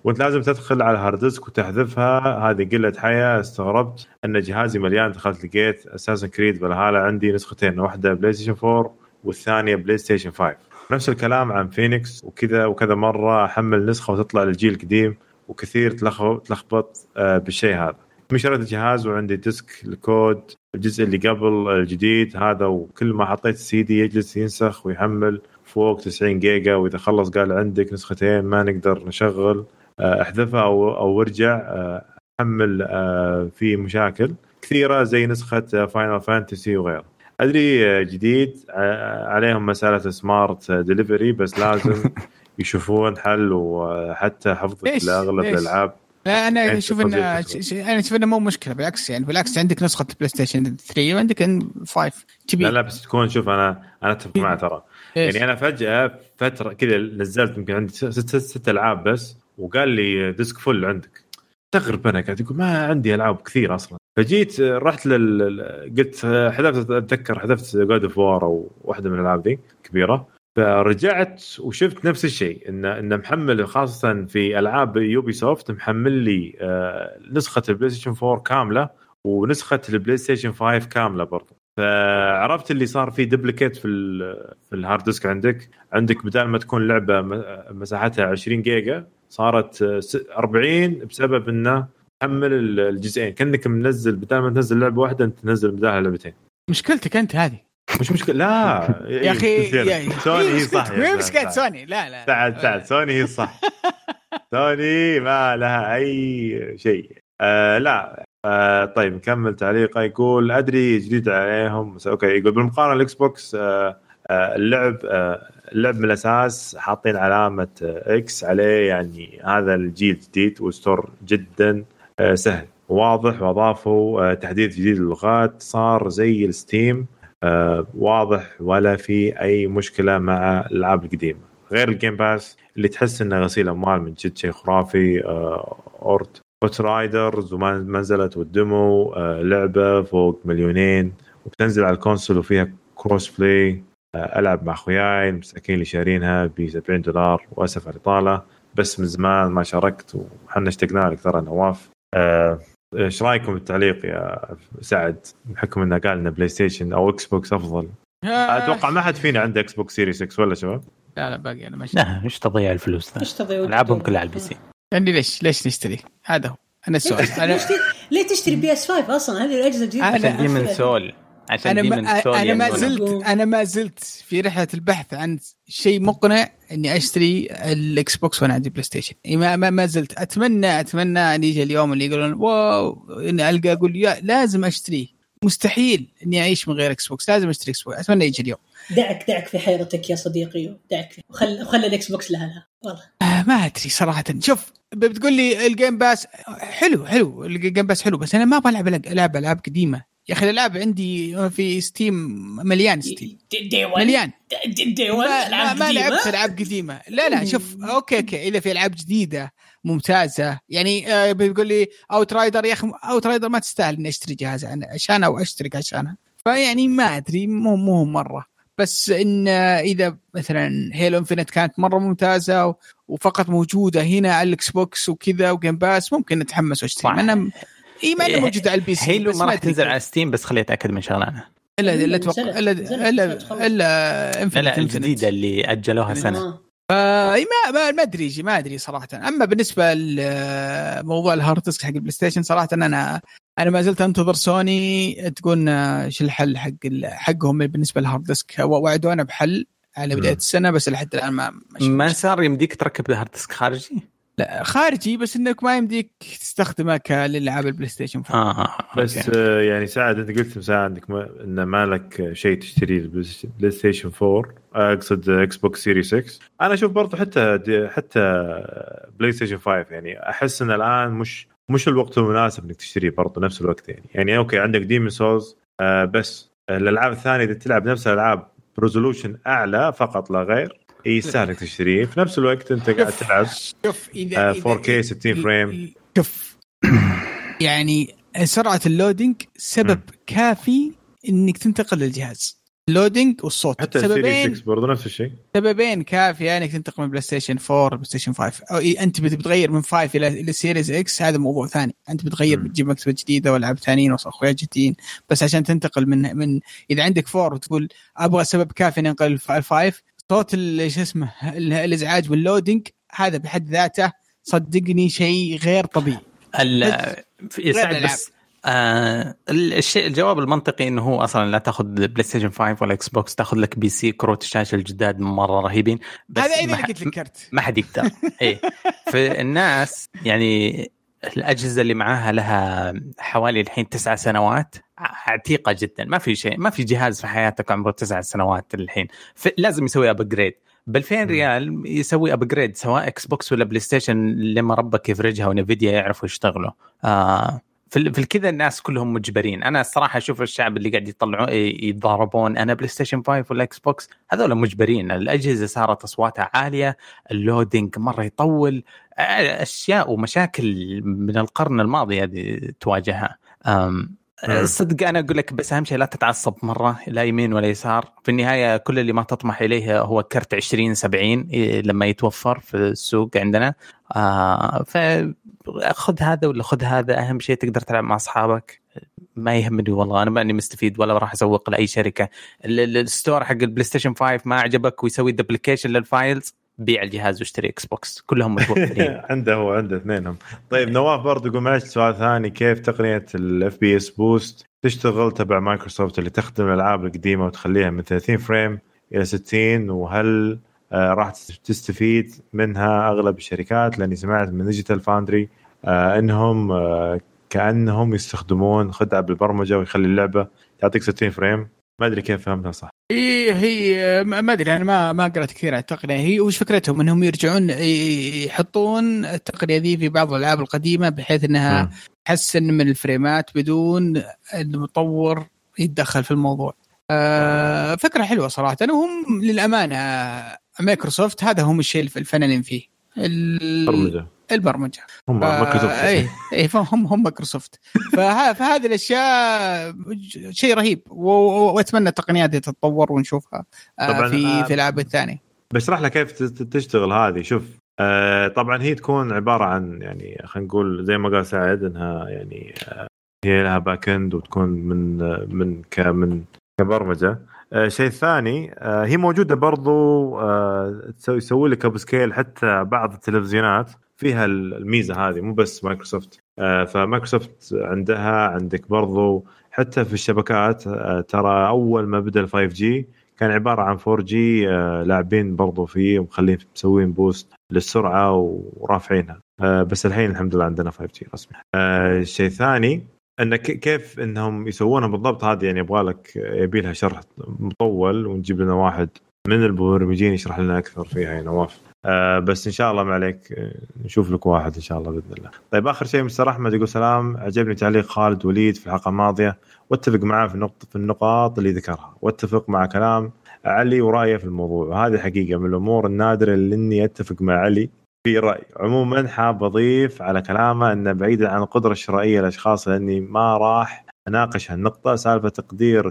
وانت لازم تدخل على hard disk وتحذفها. هذه قلة حياة. استغربت أن جهازي مليان دخلت لقيت Assassin's Creed Valhalla عندي نسختين واحدة PlayStation 4 والثانية PlayStation 5 نفس الكلام عن فينيكس وكذا وكذا مرة أحمل نسخة وتطلع للجيل القديم وكثير تلخبط آه، بالشيء هذا. شريت الجهاز وعندي disk ال COD الجزء اللي قبل الجديد هذا وكل ما حطيت السي دي يجلس ينسخ ويحمل فوق 90 جيجا وإذا خلص قال عندك نسختين ما نقدر نشغل. آه، احذفها أو أو أرجع آه، حمل في مشاكل كثيرة زي نسخة Final Fantasy وغيره. أدري جديد عليهم مسألة Smart Delivery بس لازم يشوفون حل وحتى حفظك لأغلب الألعاب. لا أنا أشوف إنه أنا أشوف إنه مو مشكلة بالعكس يعني بالعكس عندك نسخة PlayStation 3 وعندك 5 تبي لا لا بس تكون شوف أنا أنا أتفق معه ترى. يعني أنا فجأة فترة كذا نزلت يمكن عندي ست, ست, ست ألعاب بس وقال لي disk full عندك. استغرب أنا قاعد يقول ما عندي ألعاب كثير أصلا. فجيت رحت لل قلت حذفت أتذكر حذفت God of War أو واحدة من الألعاب ذي كبيرة. فرجعت وشفت نفس الشيء إن إن محمل خاصة في ألعاب Ubisoft محمل لي آه، نسخة ال PlayStation 4 كاملة ونسخة ال PlayStation 5 كاملة برضو. فعرفت اللي صار في duplicate في في ال hard disk عندك. عندك بدل ما تكون لعبة مساحتها 20 جيجا صارت 40 بسبب إنه حمل الجزئين. كأنك منزل بدل ما تنزل لعبة واحدة أنت تنزل بدالها لعبتين. مشكلتك أنت هذه. مش مشكلة. لا يا أخي سوني هي صح وين مشكلة سوني؟ لا لا. تعال تعال سوني هي صح. سوني ما لها أي شيء. آه لا. آه طيب نكمل تعليقه يقول أدري جديد عليهم. okay يقول بالمقارنة ال Xbox آه آه اللعب آه اللعب من الأساس حاطين علامة X عليه يعني هذا الجيل الجديد و store جدا آه سهل. واضح وأضافوا آه تحديث جديد للغات. صار زي ال Steam. آه واضح ولا في أي مشكلة مع الألعاب القديمة. غير ال Game Pass اللي تحس إنه غسيل أموال من جد شيء خرافي آه Outriders وما نزلت وال demo آه لعبة فوق مليونين. وبتنزل على ال console وفيها cross-play آه ألعب مع أخوياي المساكين اللي شارينها ب 70 دولار وأسف على الإطالة. بس من زمان ما شاركت وحنا اشتقنا لك ترى نواف. آه إيش رأيكم بالتعليق يا سعد؟ بحكم إنه قال إنه PlayStation أو Xbox افضل أتوقع ما حد فينا عنده Xbox Series X ولا شباب؟ لا لا باقي أنا ماشي. لا إيش تضيع الفلوس ذا؟ إيش تضيع ألعابهم كلها على ال PC. يعني ليش؟ ليش نشتري؟ هذا هو. أنا السؤال. أنا ليه تشتري PS 5 أصلا؟ هذه الأجهزة الجديدة. عشان Demon's Souls. عشان أنا ما أنا ما زلت أنا ما زلت في رحلة البحث عن شيء مقنع إني أشتري ال Xbox وأنا عندي PlayStation ما, ما, ما زلت. أتمنى أتمنى أن يجي اليوم اللي يقولون wow! إني ألقى أقول يا لازم اشتريه مستحيل إني أعيش من غير Xbox لازم أشتري Xbox أتمنى يجي اليوم. دعك دعك في حيرتك يا صديقي دعك. في وخل خل ال Xbox لها والله. آه ما أدري صراحة. شوف بتقول لي ال Game Pass حلو حلو. ال Game Pass حلو بس أنا ما أبغى ألعب العب العاب قديمة. يا أخي الألعاب عندي في Steam مليان Steam مليان. دي ما, ما لعبت ألعاب قديمة. لا لا شوف okay okay. إذا في ألعاب جديدة ممتازة. يعني آه بتقول لي Outriders يا أخي Outriders ما تستاهل إني أشتري جهاز عشانها أو أشترك عشانها فيعني ما أدري مو مو مرة. بس إن إذا مثلا Halo Infinite كانت مرة ممتازة وفقط موجودة هنا على ال Xbox وكذا و Game Pass ممكن نتحمس وأشتري. أنا اي ما انه موجوده على ال PC Halo ما راح تنزل على Steam بس خليني أتأكد من شغله أنا الا الا أتوقع إلا الا الا الجديدة اللي أجلوها سنة. فاي ما ما ما أدري ما أدري صراحة. أما بالنسبة لموضوع ال hard disk حق ال PlayStation صراحة أنا أنا ما زلت أنتظر سوني تقول إيش الحل حق حقهم بالنسبة لل hard disk. وعدونا بحل على بداية السنة بس لحد الآن ما ما صار يمديك تركب hard disk خارجي؟ لا خارجي بس إنك ما يمديك تستخدمه كالالعاب ال PlayStation 4 آه بس okay. آه يعني سعد أنت قلت مساء عندك ما إن ما لك شيء تشتري ال PlayStation 4 آه، أقصد Xbox Series X أنا أشوف برضه حتى دي- حتى PlayStation 5 يعني أحس إن الآن مش مش الوقت المناسب إنك تشتريه برضه نفس الوقت يعني. يعني okay عندك Demon's Souls آه بس الألعاب الثانية إذا تلعب نفس الألعاب ب resolution أعلى فقط لا غير. يستاهل انك تشتريه في نفس الوقت أنت قاعد تلعب شوف اذا آه، إذا- 4K 60 frame. شوف يعني سرعة ال loading سبب مم. كافي إنك تنتقل للجهاز. ال loading والصوت. حتى سببين 6 برضه نفس الشيء. سببين كافيه إنك تنتقل من بلاي ستيشن 4 بلاي ستيشن 5 أو أنت بت- بتغير من 5 إلى إلى Series X هذا موضوع ثاني. أنت بتغير مم. بتجيب مكتبة جديدة وألعاب ثانيين واخويا جديدين. بس عشان تنتقل من من إذا عندك 4 وتقول أبغى سبب كافي إني أنقل ال five صوت شو اسمه ال- الإزعاج وال loading هذا بحد ذاته صدقني شيء غير طبيعي. يساعد. بس آه الشيء الجواب المنطقي إنه هو أصلا لا تأخذ بلاي ستيشن 5 ولا إكس بوكس تأخذ لك PC كروت الشاشه الجداد مرة رهيبين بس هذا إذا لقيت لك كرت. ما حد يقدر. إيه. فالناس يعني الأجهزة اللي معاها لها حوالي الحين تسعة سنوات عتيقة جدا. ما في شيء ما في جهاز في حياتك عمره تسعة سنوات الحين. لازم يسوي upgrade ب 2000 ريال يسوي upgrade سواء إكس بوكس ولا بلاي ستيشن لما ربك يفرجها ونفيديا يعرفوا يشتغلوا. آه في الكذا الناس كلهم مجبرين. أنا الصراحه أشوف الشعب اللي قاعد يطلعوا يتضاربون. أنا بلاي ستيشن 5 ولا إكس بوكس هذول مجبرين. الأجهزة صارت أصواتها عالية. اللودينج مرة يطول. أشياء ومشاكل من القرن الماضي هذه تواجهها. أم،. صدق أنا أقول لك بس أهم شيء لا تتعصب مرة لا يمين ولا يسار. في النهاية كل اللي ما تطمح إليه هو كرت 20 70 إيه، لما يتوفر في السوق عندنا. آه فخذ هذا ولا خذ هذا أهم شيء تقدر تلعب مع أصحابك. ما يهمني والله أنا ماني مستفيد ولا راح أسوق لأي شركة. ال- ال- ال store حق البلاي ستيشن 5 ما عجبك ويسوي duplication لل files. بيع الجهاز واشتري إكس بوكس كلهم متوفرين عنده هو عنده اثنينهم. طيب نواف برضه يقول معلش سؤال ثاني. كيف تقنية ال FPS Boost تشتغل تبع مايكروسوفت اللي تخدم الألعاب القديمة وتخليها من 30 frame إلى 60 وهل آه راح تستفيد منها أغلب الشركات؟ لأني سمعت من ديجيتال فاوندري آه إنهم آه كأنهم يستخدمون خدعه بالبرمجه ويخلي اللعبة تعطيك 60 frame. ما أدري كيف فهمتها صح هي هي ما أدري أنا ما ما قرأت كثير عن التقنية هي وش فكرتهم إنهم يرجعون يحطون التقنية ذي في بعض الألعاب القديمة بحيث إنها. تحسن من ال frameات بدون المطور يتدخل في الموضوع. آه فكرة حلوة صراحة وهم للأمانة مايكروسوفت هذا هم الشيء الفنانين فيه. ال- برمجة البرمجة. هم مايكروسوفت. اي اي فهم هم مايكروسوفت. فه- فهذه الأشياء شيء رهيب وأتمنى التقنيات دي تتطور ونشوفها آه، طبعاً، في آه، في الألعاب الثانية. بشرح لك كيف تشتغل هذه. شوف آه طبعا هي تكون عبارة عن يعني خلينا نقول زي ما قال سعد إنها يعني آه هي لها back end وتكون من من ك من كبرمجة. آه شيء ثاني آه هي موجودة برضو تسوي يسوي لك upscale حتى بعض التلفزيونات. فيها الميزة هذه مو بس مايكروسوفت. آه فمايكروسوفت عندها عندك برضو حتى في الشبكات آه ترى أول ما بدأ ال 5G كان عبارة عن 4G لاعبين برضو فيه ومخلين مسوين boost للسرعة ورافعينها. آه، بس الحين الحمد لله عندنا 5G رسمي. آه، شيء ثاني إن كيف إنهم يسوونها بالضبط هذه يعني يبغى لك يبي لها شرح مطول ونجيب لنا واحد من المبرمجين يشرح لنا أكثر فيها يا نواف. آه بس إن شاء الله ما عليك آه، نشوف لك واحد إن شاء الله بإذن الله. طيب آخر شيء مستر أحمد يقول سلام عجبني تعليق خالد وليد في الحلقة الماضية. واتفق معاه في النقطه في النقاط اللي ذكرها. واتفق مع كلام علي ورأيه في الموضوع. وهذه حقيقة من الأمور النادرة اللي اني أتفق مع علي في رأي. عموما حاب أضيف على كلامه انه بعيدا عن القدرة الشرائيه للأشخاص لأني ما راح أناقش هالنقطة. سالفة تقدير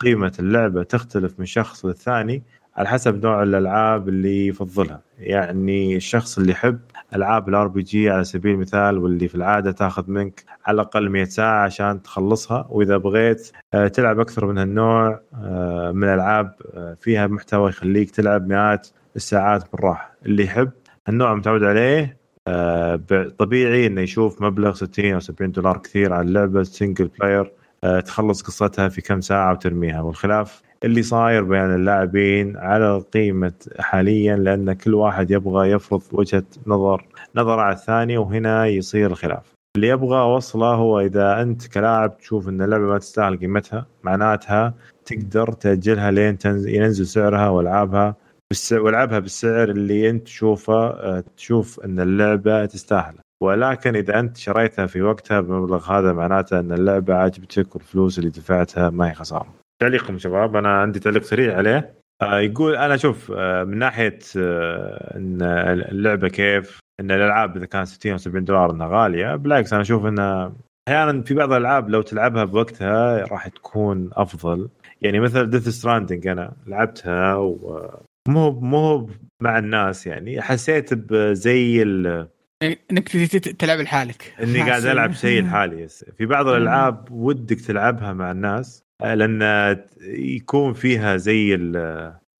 قيمة اللعبة تختلف من شخص للثاني. على حسب نوع الألعاب اللي يفضلها. يعني الشخص اللي يحب ألعاب ال RPG على سبيل المثال واللي في العادة تاخذ منك على الأقل 100 ساعة عشان تخلصها. وإذا بغيت آه، تلعب أكثر من هالنوع آه، من الألعاب آه، فيها محتوى يخليك تلعب مئات الساعات بالراحة. اللي يحب النوع متعود عليه طبيعي إنه يشوف مبلغ 60 أو 70 دولار كثير على اللعبة single player تخلص قصتها في كم ساعة وترميها. والخلاف اللي صاير بين اللاعبين على قيمه حاليا لأن كل واحد يبغى يفرض وجهة نظر نظر على الثاني وهنا يصير الخلاف. اللي يبغى اوصله هو إذا أنت كلاعب تشوف إن اللعبة ما تستاهل قيمتها معناتها تقدر تأجلها لين ينزل سعرها وألعابها وألعبها بالسعر اللي أنت تشوفه آه، تشوف إن اللعبة تستاهل. ولكن إذا أنت شريتها في وقتها بمبلغ هذا معناته أن اللعبة عجبتك والفلوس اللي دفعتها ما هي خسارة. تعليقكم شباب أنا عندي تعليق سريع عليه آه، يقول أنا أشوف آه، من ناحية إن اللعبة كيف إن الألعاب إذا كانت 60 أو 70 دولار إنها غالية بالعكس أنا أشوف انها أحيانا في بعض الألعاب لو تلعبها بوقتها راح تكون أفضل يعني مثل ديث ستراندنج أنا لعبتها ومو مو مع الناس يعني حسيت بزي ال إنك تلعب لحالك. إني قاعد ألعب شيء لحالي في بعض الألعاب ودك تلعبها مع الناس لأن يكون فيها زي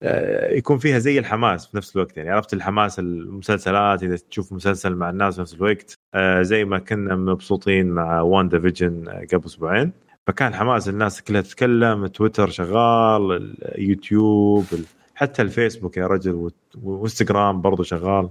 آه، يكون فيها زي الحماس في نفس الوقت. يعني عرفت الحماس المسلسلات إذا تشوف مسلسل مع الناس في نفس الوقت آه، زي ما كنا مبسوطين مع وان فيجن آه، قبل أسبوعين. فكان حماس الناس كلها تتكلم تويتر شغال اليوتيوب حتى الفيسبوك يا رجل وإنستغرام برضو شغال.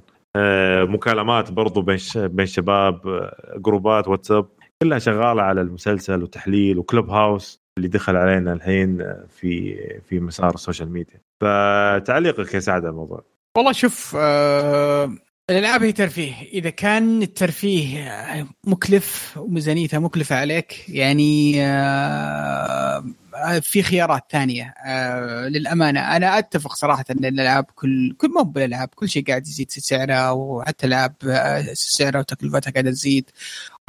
مكالمات برضو بين بين شباب groupات واتساب كلها شغالة على المسلسل وتحليل وكلوب هاوس اللي دخل علينا الحين في في مسار ال social media. فتعليقك يا سعد على الموضوع. والله شوف آه الألعاب هي ترفيه. إذا كان الترفيه مكلف وميزانيته مكلفة عليك يعني آه في خيارات ثانية. آه للأمانة أنا أتفق صراحة إن الألعاب كل كل مو بالألعاب كل شيء قاعد يزيد سعرها وحتى الألعاب آه، سعرها وتكلفتها قاعدة تزيد.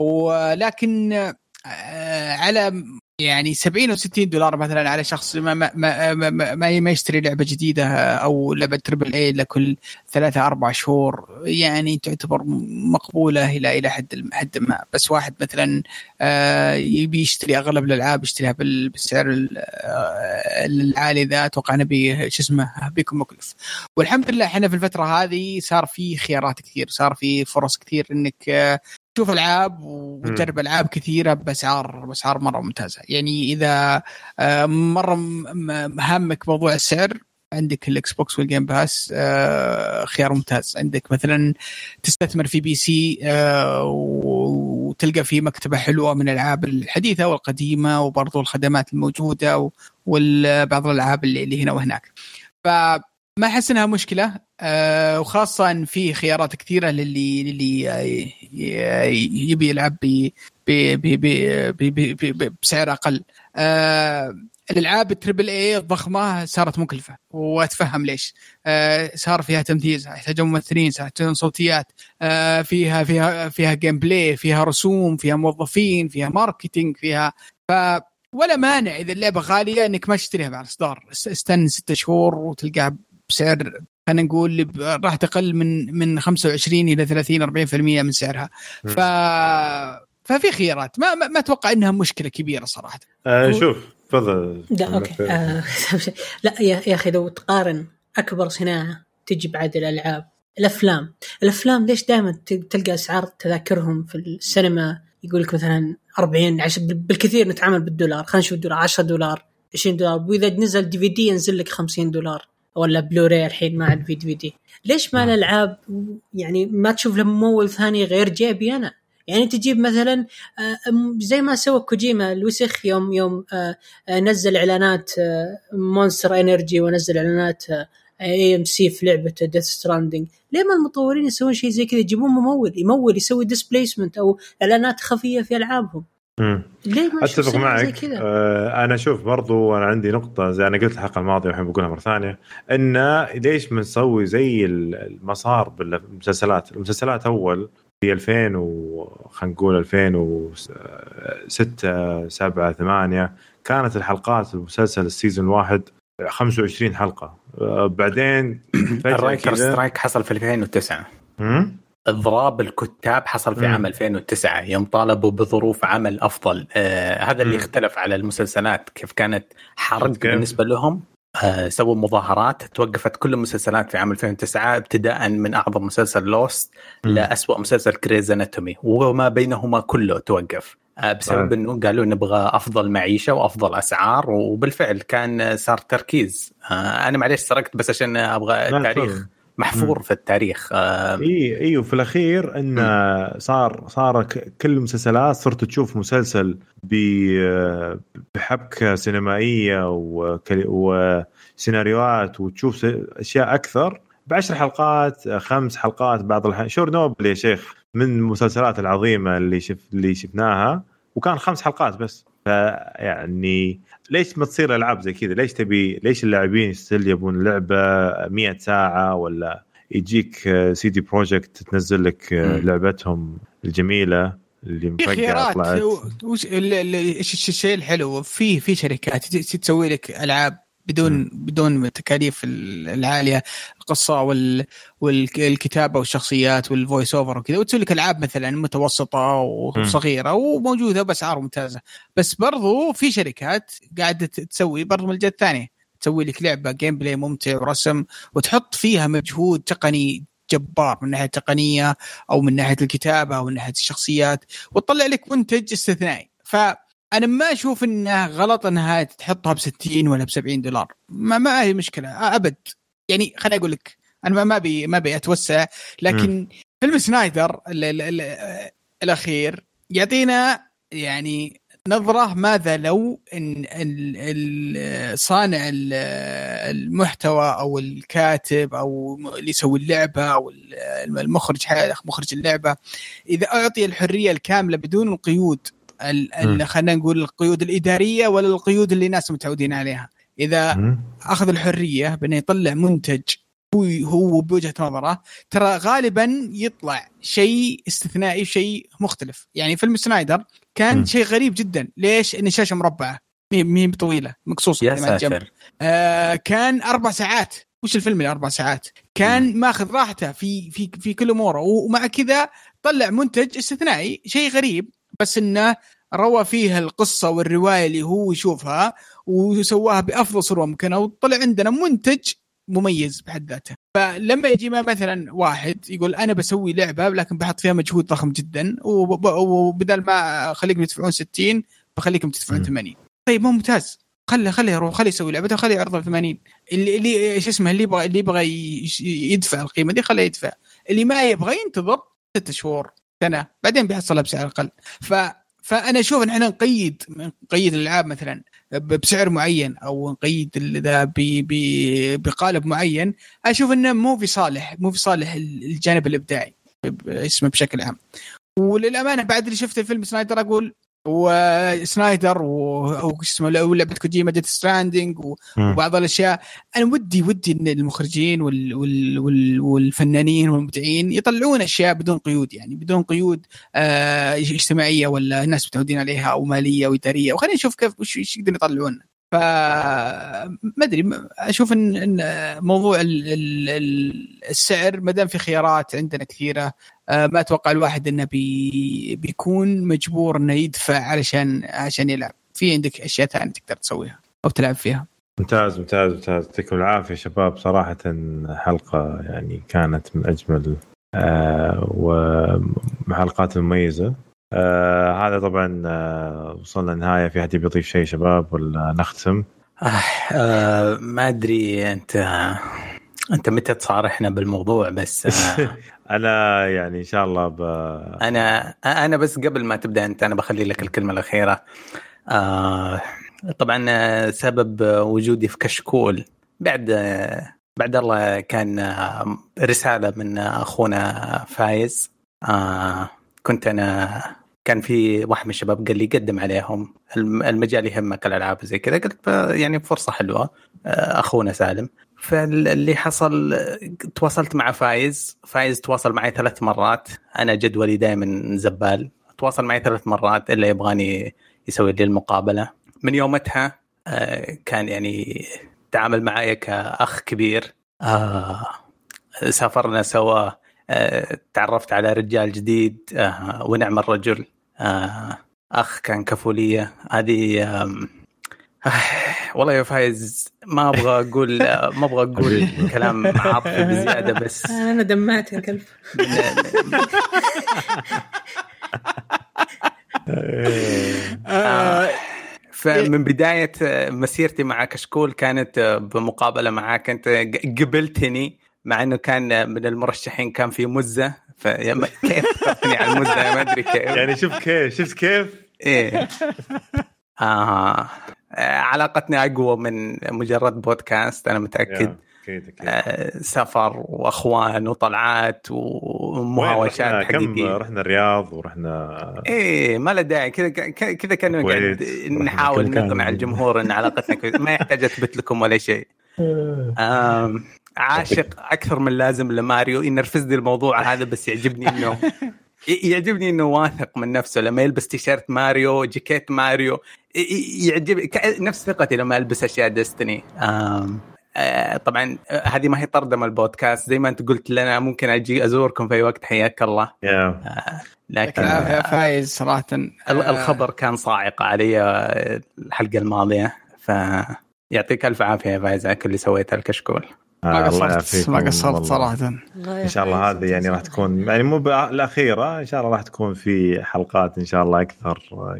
ولكن آه، على يعني 70 أو 60 دولار مثلا على شخص ما ما ما, ما, ما يشتري لعبة جديدة أو لعبة تربل اي لكل ثلاثة أربع شهور يعني تعتبر مقبولة إلى إلى حد حد ما. بس واحد مثلا آه، يبي يشتري أغلب الألعاب يشتريها بالسعر آه، العالي ذا أتوقع نبي شو اسمه بيكون مكلف. والحمد لله إحنا في الفترة هذه صار في خيارات كثير صار في فرص كثير إنك تشوف ألعاب وتجرب ألعاب كثيرة باسعار بأسعار مرة ممتازة. يعني إذا آه، مرة هامك موضوع السعر عندك الاكس بوكس وال Game Pass آه، خيار ممتاز. عندك مثلا تستثمر في PC آه، وتلقى في مكتبة حلوة من الألعاب الحديثة والقديمة وبرضو الخدمات الموجودة وبعض الألعاب اللي هنا وهناك. ف ما أحس إنها مشكلة. أه وخاصة ان في خيارات كثيرة للي للي يبي يلعب بسعر أقل. أه الألعاب ال triple A الضخمة صارت مكلفة وأتفهم ليش. أه صار فيها تمثيل يحتاجون ممثلين يحتاجون صوتيات. أه فيها فيها فيها gameplay فيها رسوم فيها موظفين فيها marketing فيها ف ولا مانع إذا اللعبة غالية إنك ما تشتريها بعد الاصدار استنى ستة شهور وتلقاها بسعر خلينا نقول راح تقل من من 25 إلى 30 40% من سعرها. ف ففي خيارات. ما ما, ما أتوقع إنها مشكلة كبيرة صراحة. آه شوف تفضل. لا okay. آه لا يا, يا أخي لو تقارن أكبر صناعة تجي بعد الألعاب الأفلام. الأفلام ليش دائما تلقى أسعار تذاكرهم في السينما؟ يقول لك مثلا 40 عشان بالكثير نتعامل بالدولار. خلينا نشوف الدولار 10 دولار 20 دولار. وإذا نزل DVD ينزل لك 50 دولار. ولا بلوراي الحين مع ال DVD ليش ما نعم. الألعاب يعني ما تشوف له ممول ثاني غير جيبي أنا؟ يعني تجيب مثلا آه، زي ما سوى كوجيما الوسخ يوم يوم آه، آه، نزل إعلانات Monster Energy ونزل إعلانات AMC في لعبة Death Stranding ليه ما المطورين يسوون شيء زي كذا؟ يجيبون ممول يمول يسوي placement أو إعلانات خفية في ألعابهم. ليه ما أتفق معك. آه أنا أشوف برضو أنا عندي نقطة زي أنا قلت الحلقة الماضية والحين بقولها مرة ثانية إن ليش بنسوي زي المسار بالمسلسلات؟ المسلسلات أول في 2000 و خلينا نقول 2006 7 8 كانت الحلقات المسلسل ال season الواحد 25 حلقة. آه بعدين ال writer strike حصل في 2009 اضراب الكتاب حصل في عام 2009 يوم طالبوا بظروف عمل أفضل. آه هذا اللي اختلف على المسلسلات كيف كانت حرق بالنسبة لهم. آه سووا مظاهرات توقفت كل المسلسلات في عام 2009 ابتداء من أعظم مسلسل Lost لاسوء مسلسل Grey's Anatomy وما بينهما كله توقف. آه، بسبب إنه قالوا نبغى أفضل معيشة وأفضل أسعار وبالفعل كان صار تركيز. آه، أنا معليش سرقت بس عشان أبغى التاريخ. محفور في التاريخ. إي إي وفي الأخير انه صار صار كل المسلسلات صرت تشوف مسلسل بحبكة سينمائية وسيناريوهات وتشوف أشياء أكثر. بعشر حلقات خمس حلقات بعض الحين Chernobyl يا شيخ من المسلسلات العظيمة اللي شف اللي شفناها. وكان خمس حلقات بس. فيعني ليش ما تصير ألعاب زي كذا؟ ليش تبي ليش اللاعبين يستل يبون لعبة 100 ساعة ولا يجيك CD Projekt تنزل لك لعبتهم الجميلة اللي مفقعه طلعت وش الشيء الحلو في في شركات تسوي لك ألعاب بدون م. بدون تكاليف العالية القصة وال والكتابة والشخصيات وال voice over وكذا. وتسوي لك ألعاب مثلا متوسطة وصغيرة وموجودة باسعار ممتازة. بس برضو في شركات قاعدة تسوي برضو من الجهة الثانية. تسوي لك لعبة gameplay ممتع ورسم وتحط فيها مجهود تقني جبار من ناحية التقنيه أو من ناحية الكتابة أو من ناحية الشخصيات وتطلع لك منتج استثنائي. ف أنا ما أشوف انه غلط إنها تحطها ب 60 ولا ب 70 دولار ما, ما هي مشكلة أبد يعني خليني أقول لك أنا ما ابي ما أبي أتوسع لكن م. فيلم سنايدر ال ال ال الأخير يعطينا يعني نظرة ماذا لو إن صانع المحتوى أو الكاتب أو اللي يسوي اللعبة أو المخرج مخرج اللعبة إذا أعطي الحرية الكاملة بدون قيود خلينا نقول القيود الإدارية ولا القيود اللي الناس متعودين عليها. إذا م. أخذ الحرية بانه يطلع منتج هو هو بوجهة نظره ترى غالبا يطلع شيء استثنائي شيء مختلف. يعني فيلم سنايدر كان شيء غريب جدا. ليش؟ إن الشاشة مربعة. مي طويله مقصوصة يا ساتر. آه كان أربع ساعات. وش الفيلم اللي أربع ساعات؟ كان ماخذ راحته في في في كل أموره. ومع كذا طلع منتج استثنائي شيء غريب. بس إنه روى فيها القصة والرواية اللي هو يشوفها وسواها بأفضل صورة ممكنة وطلع عندنا منتج مميز بحد ذاته. فلما يجي مثلا واحد يقول أنا بسوي لعبة لكن بحط فيها مجهود ضخم جدا وبدل ما أخليكم تدفعون 60 بخليكم تدفعون 80 طيب مو ممتاز. خلي خليه يروح خليه يسوي لعبته خليه يعرضها 80 اللي اللي إيش اسمه اللي يبغى اللي يبغى يدفع القيمة دي خليه يدفع. اللي ما يبغى ينتظر ست شهور. سنة بعدين بيحصلها بسعر أقل. ف فأنا أشوف إن إحنا نقيد نقيد الألعاب مثلا بسعر معين أو نقيد ذا بقالب معين أشوف إنه مو في صالح مو في صالح الجانب الإبداعي اسمه بشكل عام. وللأمانة بعد اللي شفت فيلم سنايدر أقول وسنايدر و اسمه لعبه كوجيما Death Stranding وبعض الأشياء. أنا ودي ودي إن المخرجين وال وال وال والفنانين والمبدعين يطلعون أشياء بدون قيود يعني بدون قيود آه اجتماعية ولا الناس متعودين عليها أو مالية أو إدارية. وخلينا نشوف كيف وش يقدرون يطلعون. ف ما أدري أشوف إن موضوع السعر ما دام في خيارات عندنا كثيرة آه، ما أتوقع الواحد إنه بي بيكون مجبور إنه يدفع علشان عشان يلعب. في عندك أشياء ثانية تقدر تسويها أو تلعب فيها؟ ممتاز ممتاز ممتاز. يعطيكم العافية شباب. صراحة حلقة يعني كانت من أجمل آه وحلقات مميزه آه هذا طبعا آه وصلنا النهايه في أحد بيضيف شيء شباب ولا نختم؟ آه آه ما أدري. أنت أنت متى تصارحنا بالموضوع؟ بس آه أنا يعني إن شاء الله ب... أنا أنا بس قبل ما تبدأ أنت أنا بخلي لك الكلمة الأخيرة. آه طبعا سبب وجودي في كشكول. بعد بعد الله كان رسالة من أخونا فايز. آه كنت أنا كان في واحد من الشباب قال لي قدم عليهم المجال يهمك الألعاب زي كذا. قلت يعني فرصة حلوة آه، أخونا سالم. فاللي حصل تواصلت مع فايز. فايز تواصل معي ثلاث مرات. أنا جدولي دائما زبال. تواصل معي ثلاث مرات إلا يبغاني يسوي لي المقابلة. من يومتها آه، كان يعني تعامل معي كأخ كبير. آه، سافرنا سوا. تعرفت على رجال جديد ونعم الرجل أخ كان كفولية. هذه والله يا فايز ما أبغى أقول ما أبغى أقول كلام عاطفي بزيادة بس أنا دمعت يا كلب. آه، فمن بداية مسيرتي مع كشكول كانت بمقابلة معاك. أنت قبلتني مع إنه كان من المرشحين كان في مزة فكيف تقني على المزة؟ ما أدري كيف. يعني شوف كيف شفت كيف؟ إيه. آه. علاقتنا أقوى من مجرد بودكاست أنا متأكد. أكيد أكيد. آه سفر وأخوان وطلعات ومهاوشات كم رحنا؟ الرياض ورحنا إيه ما له داعي. كذا كذا كنا قاعد نحاول نقنع الجمهور إن علاقتنا ما يحتاج اثبت لكم ولا شيء. آه عاشق أكثر من لازم لماريو. ينرفزني الموضوع هذا بس يعجبني إنه يعجبني إنه واثق من نفسه. لما يلبس تيشيرت ماريو جاكيت ماريو يعجب نفس ثقتي لما ألبس أشياء ديستني. آه طبعا آه، هذه ما هي ترجمه البودكاست. زي ما أنت قلت لنا ممكن أجي أزوركم في أي وقت. حياك الله. Yeah. آه لكن آه فايز صراحة. الخبر كان صاعق علي الحلقة الماضية. فيعطيك ألف عافية يا فايز على كل اللي سويته الكشكول. ما قصرت ما قصرت صراحة. إن شاء الله هذه يعني راح تكون يعني مو الاخيره إن شاء الله راح تكون في حلقات إن شاء الله أكثر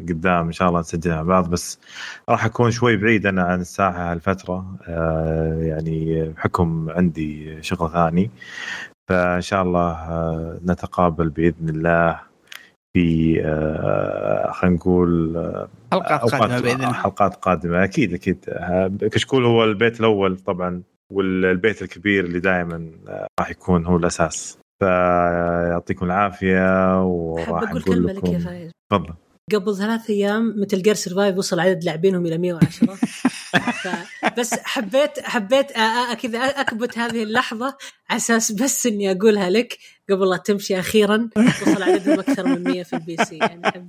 قدام إن شاء الله نسجلها مع بعض بس راح أكون شوي بعيد أنا عن الساحة هالفترة آه، يعني بحكم عندي شغل ثاني. فإن شاء الله آه، نتقابل بإذن الله في آه، خلينا نقول حلقات قادمة بإذن الله. حلقات قادمة. أكيد أكيد. كشكول هو البيت الأول طبعا. والبيت الكبير اللي دائما آه، راح يكون هو الأساس. فيعطيكم العافية وراح أقول لكم يا فايز. تفضل. قبل ثلاث أيام Metal Gear Survive وصل عدد لاعبينهم إلى 110 بس حبيت حبيت كذا أكبت هذه اللحظة على أساس بس إني أقولها لك قبل لا تمشي أخيرا. وصل عددهم أكثر من 100 في ال PC يعني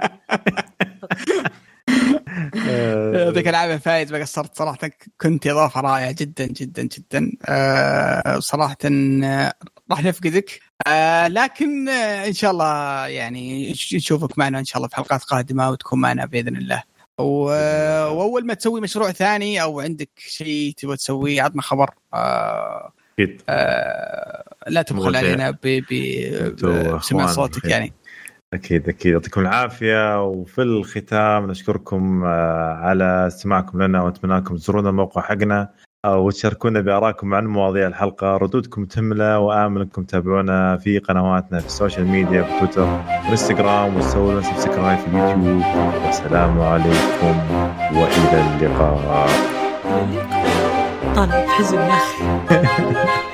يعطيك العافية فايز. ما قصرت صراحة كنت إضافة رائعة جدا جدا جدا. أه صراحة آه، راح نفقدك. أه لكن آه، إن شاء الله يعني نشوفك معنا إن شاء الله في حلقات قادمة وتكون معنا بإذن الله. وأول ما تسوي مشروع ثاني أو عندك شيء تبغى تسويه عطنا خبر. أكيد. آه لا تبخل علينا بسمع صوتك يعني. أكيد أكيد. يعطيكم العافية وفي الختام نشكركم آه، على استماعكم لنا ونتمنى لكم تزورونا الموقع حقنا آه، وتشاركونا بآرائكم عن مواضيع الحلقة. ردودكم تهمنا ونأمل إنكم تتابعونا في قنواتنا في ال social media في تويتر والانستغرام وتسووا لنا subscribe في اليوتيوب. والسلام عليكم وإلى اللقاء. طالع بحزن يا أخي.